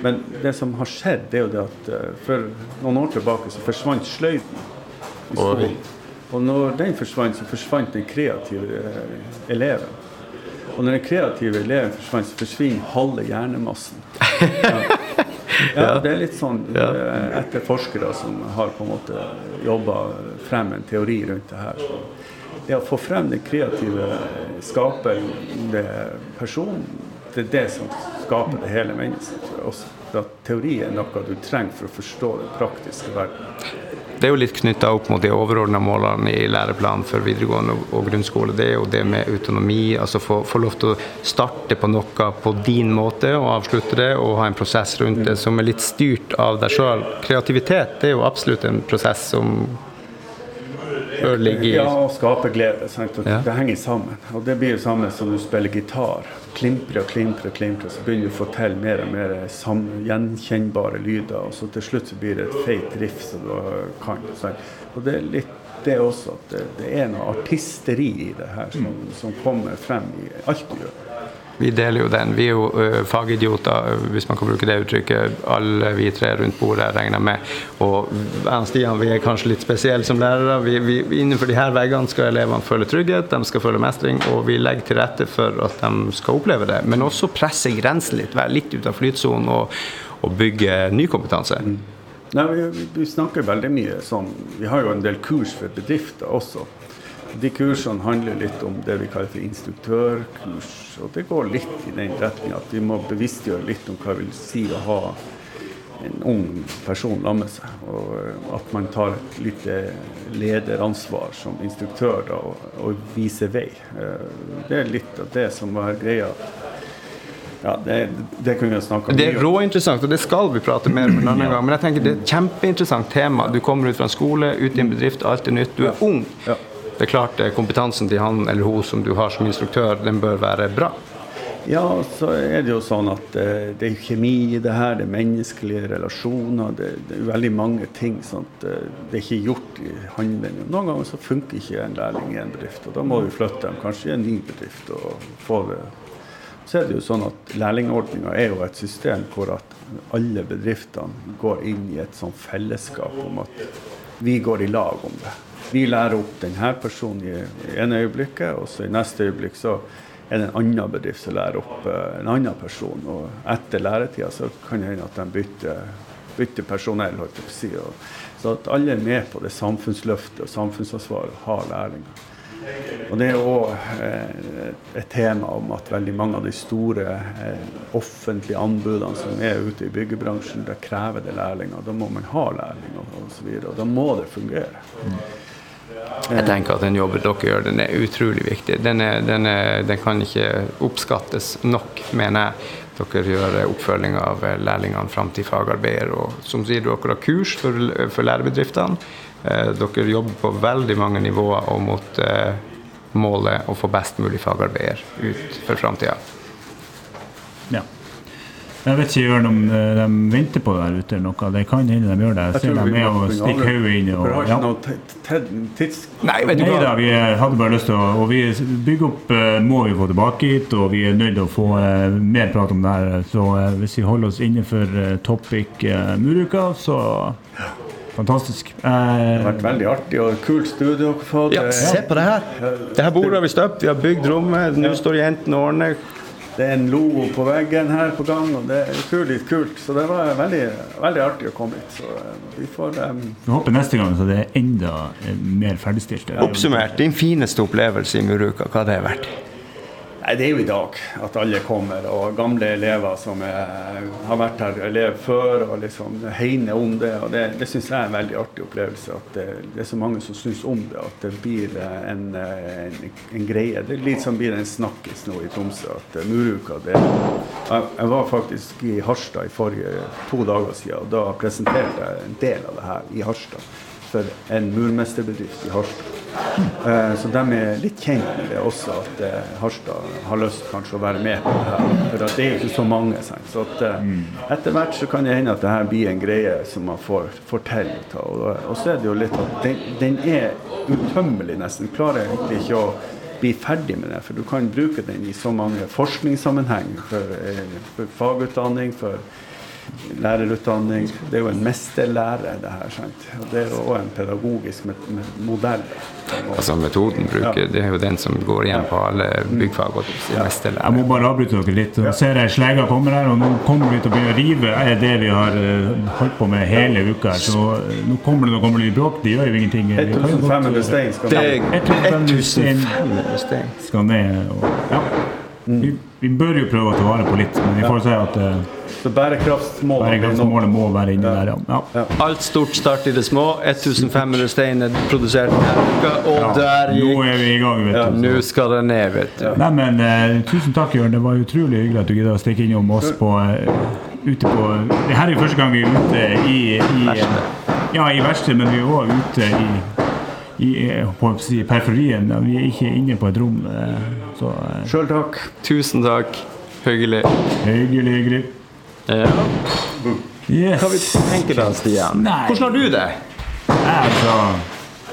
Speaker 7: Men det som har skjedd, det er jo det at eh, for noen år tilbake så forsvant sløyden i skolen. Og når den forsvant, så forsvant den kreative eh, eleven. Og når den kreative eleven forsvant, så forsvinner halve hjernemassen. Ja. ja, det er litt sånn eh, etter forskere som har på en måte jobba frem en teori rundt det her. Så det å få frem den kreative skapende personen, det er det som skaper det hele mennesket, tror jeg også. At teori er noe du trenger for å forstå den praktiske verden.
Speaker 2: Det er jo litt knytta opp mot de overordna målene i læreplanen for videregående og- grunnskole. Det er jo det med autonomi, altså få, få lov til å starte på noe på din måte og avslutte det, og ha en prosess rundt det som er litt styrt av deg sjøl. Kreativitet det er jo absolutt en prosess som bør ligge i
Speaker 7: Ja, å skape glede. Sant? At
Speaker 2: Ja.
Speaker 7: Det henger sammen. Og det blir jo samme som du spiller gitar. Klimprer og klimprer, og klimprer, så begynner du å få til mer og mer sam gjenkjennbare lyder. Og så til slutt så blir det et feit riff som du kan. Sant? Og det er litt det også at det, det er noe artisteri i det her som, som kommer frem i alt du gjør.
Speaker 2: Vi deler jo den. Vi er jo ø, fagidioter, hvis man kan bruke det uttrykket, alle vi tre rundt bordet, regner med. Og Stian vi er kanskje litt spesielle som lærere. Vi, vi, innenfor de her veggene skal elevene føle trygghet, de skal føle mestring, og vi legger til rette for at de skal oppleve det. Men også presse grensen litt, være litt ute av flytsonen og, og bygge ny kompetanse.
Speaker 7: Nei, vi, vi- vi snakker veldig mye sånn Vi har jo en del kurs for bedrifter også. De kursene handler litt om det vi kaller for instruktørkurs. Og det går litt i den retning at vi må bevisstgjøre litt om hva det vil si å ha en ung person sammen med seg. Og eh, at man tar et lite lederansvar som instruktør da, og, og viser vei. Eh, Det er litt av det som var greia. Ja, det, det kunne vi snakka
Speaker 2: Det er råinteressant, og det skal vi prate mer om en annen gang. Men jeg tenker det er et kjempeinteressant tema. Du kommer ut fra en skole, ut i en bedrift, alt er nytt. Du er ung. Det er klart eh, kompetansen til han eller hun som du har som instruktør, den bør være bra.
Speaker 7: Ja, så er det jo sånn at eh, det er kjemi i det her, det er menneskelige relasjoner, det, er veldig mange ting. Sånn eh, det er ikke gjort i handelen. Noen ganger så funker ikke en lærling i en bedrift, og da må vi flytte dem kanskje i en ny bedrift. og få. Så er det jo sånn at Lærlingordninga er jo et system hvor at alle bedriftene går inn i et sånn fellesskap om at vi går i lag om det. Vi lærer opp denne personen i ene øyeblikket, og så i neste øyeblikk så er det en annen bedrift som lærer opp eh, en annen person. Og etter læretida så kan det hende at de bytter, bytter personell, holdt jeg på å si. Og, så at alle er med på det samfunnsløftet og samfunnsansvaret å ha lærlinger. Og det er òg eh, et tema om at veldig mange av de store eh, offentlige anbudene som er ute i byggebransjen, der krever det lærlinger. Da må man ha lærlinger osv. Og, og da må det fungere.
Speaker 2: Jeg tenker at den jobben dere gjør, den er utrolig viktig. Den, er, den, er, den kan ikke oppskattes nok, mener jeg. Dere gjør oppfølging av lærlingene fram til fagarbeider. Og som sier, dere har kurs for, for lærebedriftene. Eh, Dere jobber på veldig mange nivåer og mot eh, målet å få best mulig fagarbeider ut for framtida.
Speaker 1: Ja. Jeg vet ikke Jørn, om eh, de venter på der ute eller noe. Det kan hende de gjør det. Jeg ser dem med å stikke hodet inn. Og, ja.
Speaker 2: Nei, vet du hva?
Speaker 1: Neida, vi eh, hadde bare lyst til å Og vi bygger opp eh, må vi få tilbake hit, og vi er nødt til å få eh, mer prat om det her. Så eh, hvis vi holder oss innenfor eh, topic eh, muruka, så fantastisk.
Speaker 7: Det har
Speaker 1: Eh,
Speaker 7: vært veldig artig og kult studio.
Speaker 2: Ja,
Speaker 7: Eh,
Speaker 2: se på det her! Det her bordet har vi støpt, vi har bygd rommet, nå står jentene og ordner.
Speaker 7: Det er en logo på veggen her på gang, og det er utrolig kult. Så det var veldig, veldig artig å komme hit. Så eh, vi får um...
Speaker 1: Jeg håper neste gang så det er enda eh, mer ferdigstilt.
Speaker 2: Oppsummert, din fineste opplevelse i Muruka, hva har det vært?
Speaker 7: Nei, Det er jo i dag at alle kommer, og gamle elever som er, har vært her elev før, og liksom hegner om det. og Det, det syns jeg er en veldig artig opplevelse. At det, det er så mange som syns om det. At det blir en, en, en greie. Det er litt som blir en snakkis nå i Tromsø. At Muruka det, jeg, jeg var faktisk i Harstad i forrige to dager siden, og da presenterte jeg en del av det her i Harstad. For en murmesterbedrift i Harstad. Eh, Så de er litt kjent med det også, at eh, Harstad har lyst kanskje å være med på det her. For at det er jo ikke så mange. Så at, eh, etter hvert så kan det hende at det her blir en greie som man får, får til. Og, og så er det jo litt at den, den er utømmelig nesten. Klarer egentlig ikke å bli ferdig med det, for du kan bruke den i så mange forskningssammenheng for, for fagutdanning, for lærerutdanning. Det er jo en mesterlære, det her. sant? Og det er jo òg en pedagogisk modell.
Speaker 2: Altså metoden bruker, det er jo den som går igjen på alle byggfag og
Speaker 1: Jeg må bare avbryte dere litt. Nå ser jeg slegga kommer her, og nå kommer vi til å begynne å rive er det vi har eh, holdt på med hele uka. Så eh, nå kommer det, nå kommer det litt bråk. Det gjør jo ingenting. Vi kan jo godt,
Speaker 7: 1500
Speaker 1: eh,
Speaker 7: stein skal
Speaker 2: ned.
Speaker 7: vi
Speaker 2: er
Speaker 1: 1500 stein
Speaker 2: 1500 stein.
Speaker 1: skal ned. Og, ja. Vi, vi bør jo prøve å ta vare på litt, men vi får se at uh,
Speaker 7: Så bærekraftsmålet
Speaker 1: bærekraftsmålet må være inni der, ja. ja.
Speaker 2: Alt stort start i det små. 1500 stein er produsert denne uka, og der gikk Nå
Speaker 1: er vi i gang, vet du.
Speaker 2: Nå skal det ned, vet du.
Speaker 1: Nei, men uh, Tusen takk, Jørn. Det var utrolig hyggelig at du gidda å stikke innom oss på uh, ute på Det her er jo første gang vi er ute i, i Ja, i verkstedet, men vi er òg ute i, i på å si, periferien. Vi er ikke inne på et rom. Eh, Så eh,
Speaker 7: Sjøl takk.
Speaker 2: Tusen takk. Hyggelig.
Speaker 1: hyggelig, hyggelig.
Speaker 2: Ja.
Speaker 1: Yes.
Speaker 2: Hva vi tenker da, Stian?
Speaker 1: Nei.
Speaker 2: Hvordan har du det?
Speaker 1: Altså,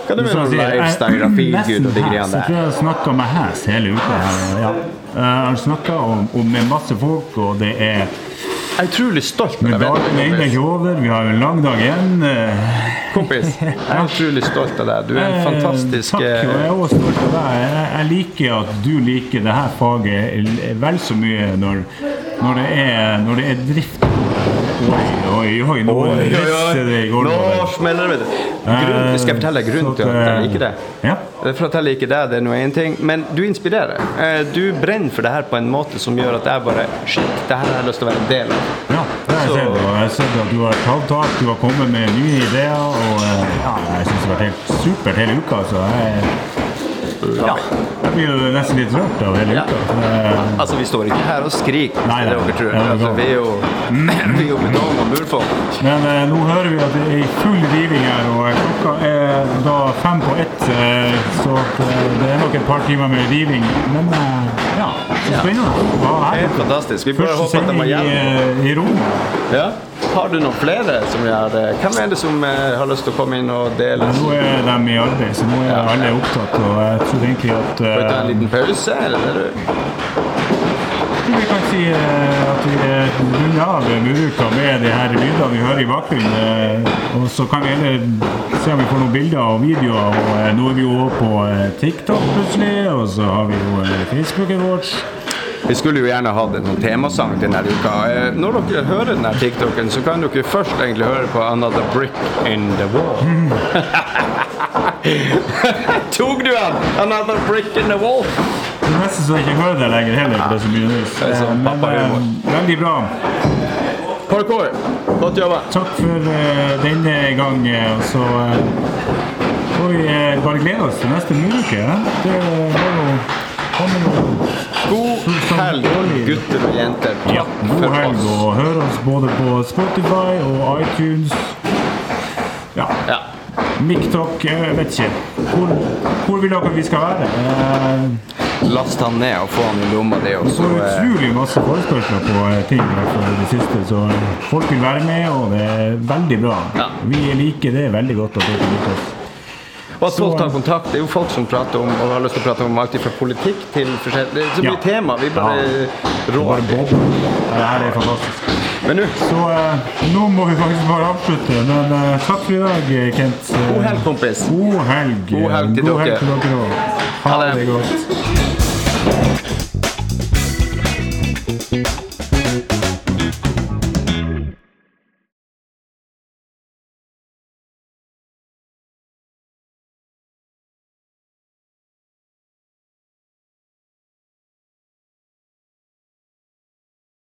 Speaker 2: Hva er det med
Speaker 1: Sånn å jeg-
Speaker 2: lifestyle og de greiene der?
Speaker 1: Jeg tror jeg har snakka med hæs hele uka. her. Ja. Jeg har snakka om, om med masse folk, og det er
Speaker 2: Jeg er utrolig stolt
Speaker 1: Men dagen er ikke over. Vi har en lang dag igjen. eh,
Speaker 2: Kompis, jeg er utrolig stolt av deg. Du er en
Speaker 1: eh,
Speaker 2: fantastisk
Speaker 1: Takk, og jeg er
Speaker 2: eh,
Speaker 1: også stolt av deg. Jeg, jeg liker at du liker det her faget vel så mye når, når, det, er, når det er drift. Oi, oi. Nå
Speaker 2: Oi, oi,
Speaker 1: det
Speaker 2: oi. Nå smeller det, vet du. Skal jeg fortelle grunnen til at jeg liker det?
Speaker 1: Ja.
Speaker 2: For at jeg liker deg, det er nå én ting, men du inspirerer. Eh, Du brenner for det her på en måte som gjør at jeg bare Shit, det her har jeg lyst til å være en del av.
Speaker 1: Ja, det har jeg sett. Og jeg har sett at du har tatt tak, du har kommet med nye ideer. Og eh, ja, jeg syns det har vært helt supert hele uka. Så jeg, ja, jeg blir jo nesten litt rørt av hele uka. Ja.
Speaker 2: Altså, vi står ikke her og skriker,
Speaker 1: Nei,
Speaker 2: det
Speaker 1: nei.
Speaker 2: dere tror.
Speaker 1: Det er
Speaker 2: Altså, vi er jo, vi er jo betong og murfolk.
Speaker 1: Men eh, nå hører vi at det er full riving her, og eh, klokka er da fem på ett. Eh, så eh, det er nok et par timer med riving. Men ja, så spennende. Ja, her.
Speaker 2: Helt fantastisk. Vi bare håper at de
Speaker 1: i,
Speaker 2: hjemme.
Speaker 1: eh, i Rom.
Speaker 2: Ja. Har du noen flere som gjør det? Hvem er det som eh, har lyst til å komme inn og dele?
Speaker 1: Nå er de i arbeid, så nå er alle opptatt. Og jeg tror egentlig at
Speaker 2: Får vi ta en
Speaker 1: eh,
Speaker 2: liten pause, eller?
Speaker 1: Vi kan si eh, at vi eh, runder av Muruka med de her lydene vi hører i bakgrunnen. eh, Og så kan vi heller se om vi får noen bilder og videoer. Og eh, nå er vi jo på eh, TikTok plutselig, og så har vi jo eh, Facebooken vår.
Speaker 2: Vi skulle jo gjerne hatt en sånn temasang til denne uka. Eh, Når dere hører denne TikToken, så kan dere først egentlig høre på 'Another Brick in the Wall'. Tok du den? 'Another Brick in the Wall'?
Speaker 1: Det er nesten så jeg ikke hører det lenger heller, det er så mye
Speaker 2: sånn
Speaker 1: Eh, Men eh, veldig bra.
Speaker 2: Parkour, godt jobba.
Speaker 1: Takk for uh, denne gang. så uh, får vi uh, bare glede oss til neste uke. Ja? Det jo noe
Speaker 2: God helg, gutter og jenter.
Speaker 1: Ja, god helg og hør oss både på Spotify og iTunes. Ja,
Speaker 2: Ja.
Speaker 1: MikTok, jeg vet ikke. Hvor, hvor vil dere vi skal være? Eh,
Speaker 2: Last han ned og få han i lomma di,
Speaker 1: Vi
Speaker 2: så
Speaker 1: får
Speaker 2: eh,
Speaker 1: utrolig masse forespørsler på eh, ting i det siste, så eh, folk vil være med, og det er veldig bra.
Speaker 2: Ja.
Speaker 1: Vi liker det veldig godt at dere liker oss.
Speaker 2: Og at folk tar kontakt. Det er jo folk som prater om og har lyst til å prate om alt fra politikk til forskjellig Det er så mye
Speaker 1: Ja.
Speaker 2: tema. Vi bare
Speaker 1: ja. rår. Det her er fantastisk.
Speaker 2: Men nå,
Speaker 1: Så eh, nå må vi faktisk bare avslutte, men eh, takk for i dag, Kent.
Speaker 2: God helg, kompis.
Speaker 1: God helg.
Speaker 2: God helg til
Speaker 1: God helg
Speaker 2: dere.
Speaker 1: til dere også. Ha det godt.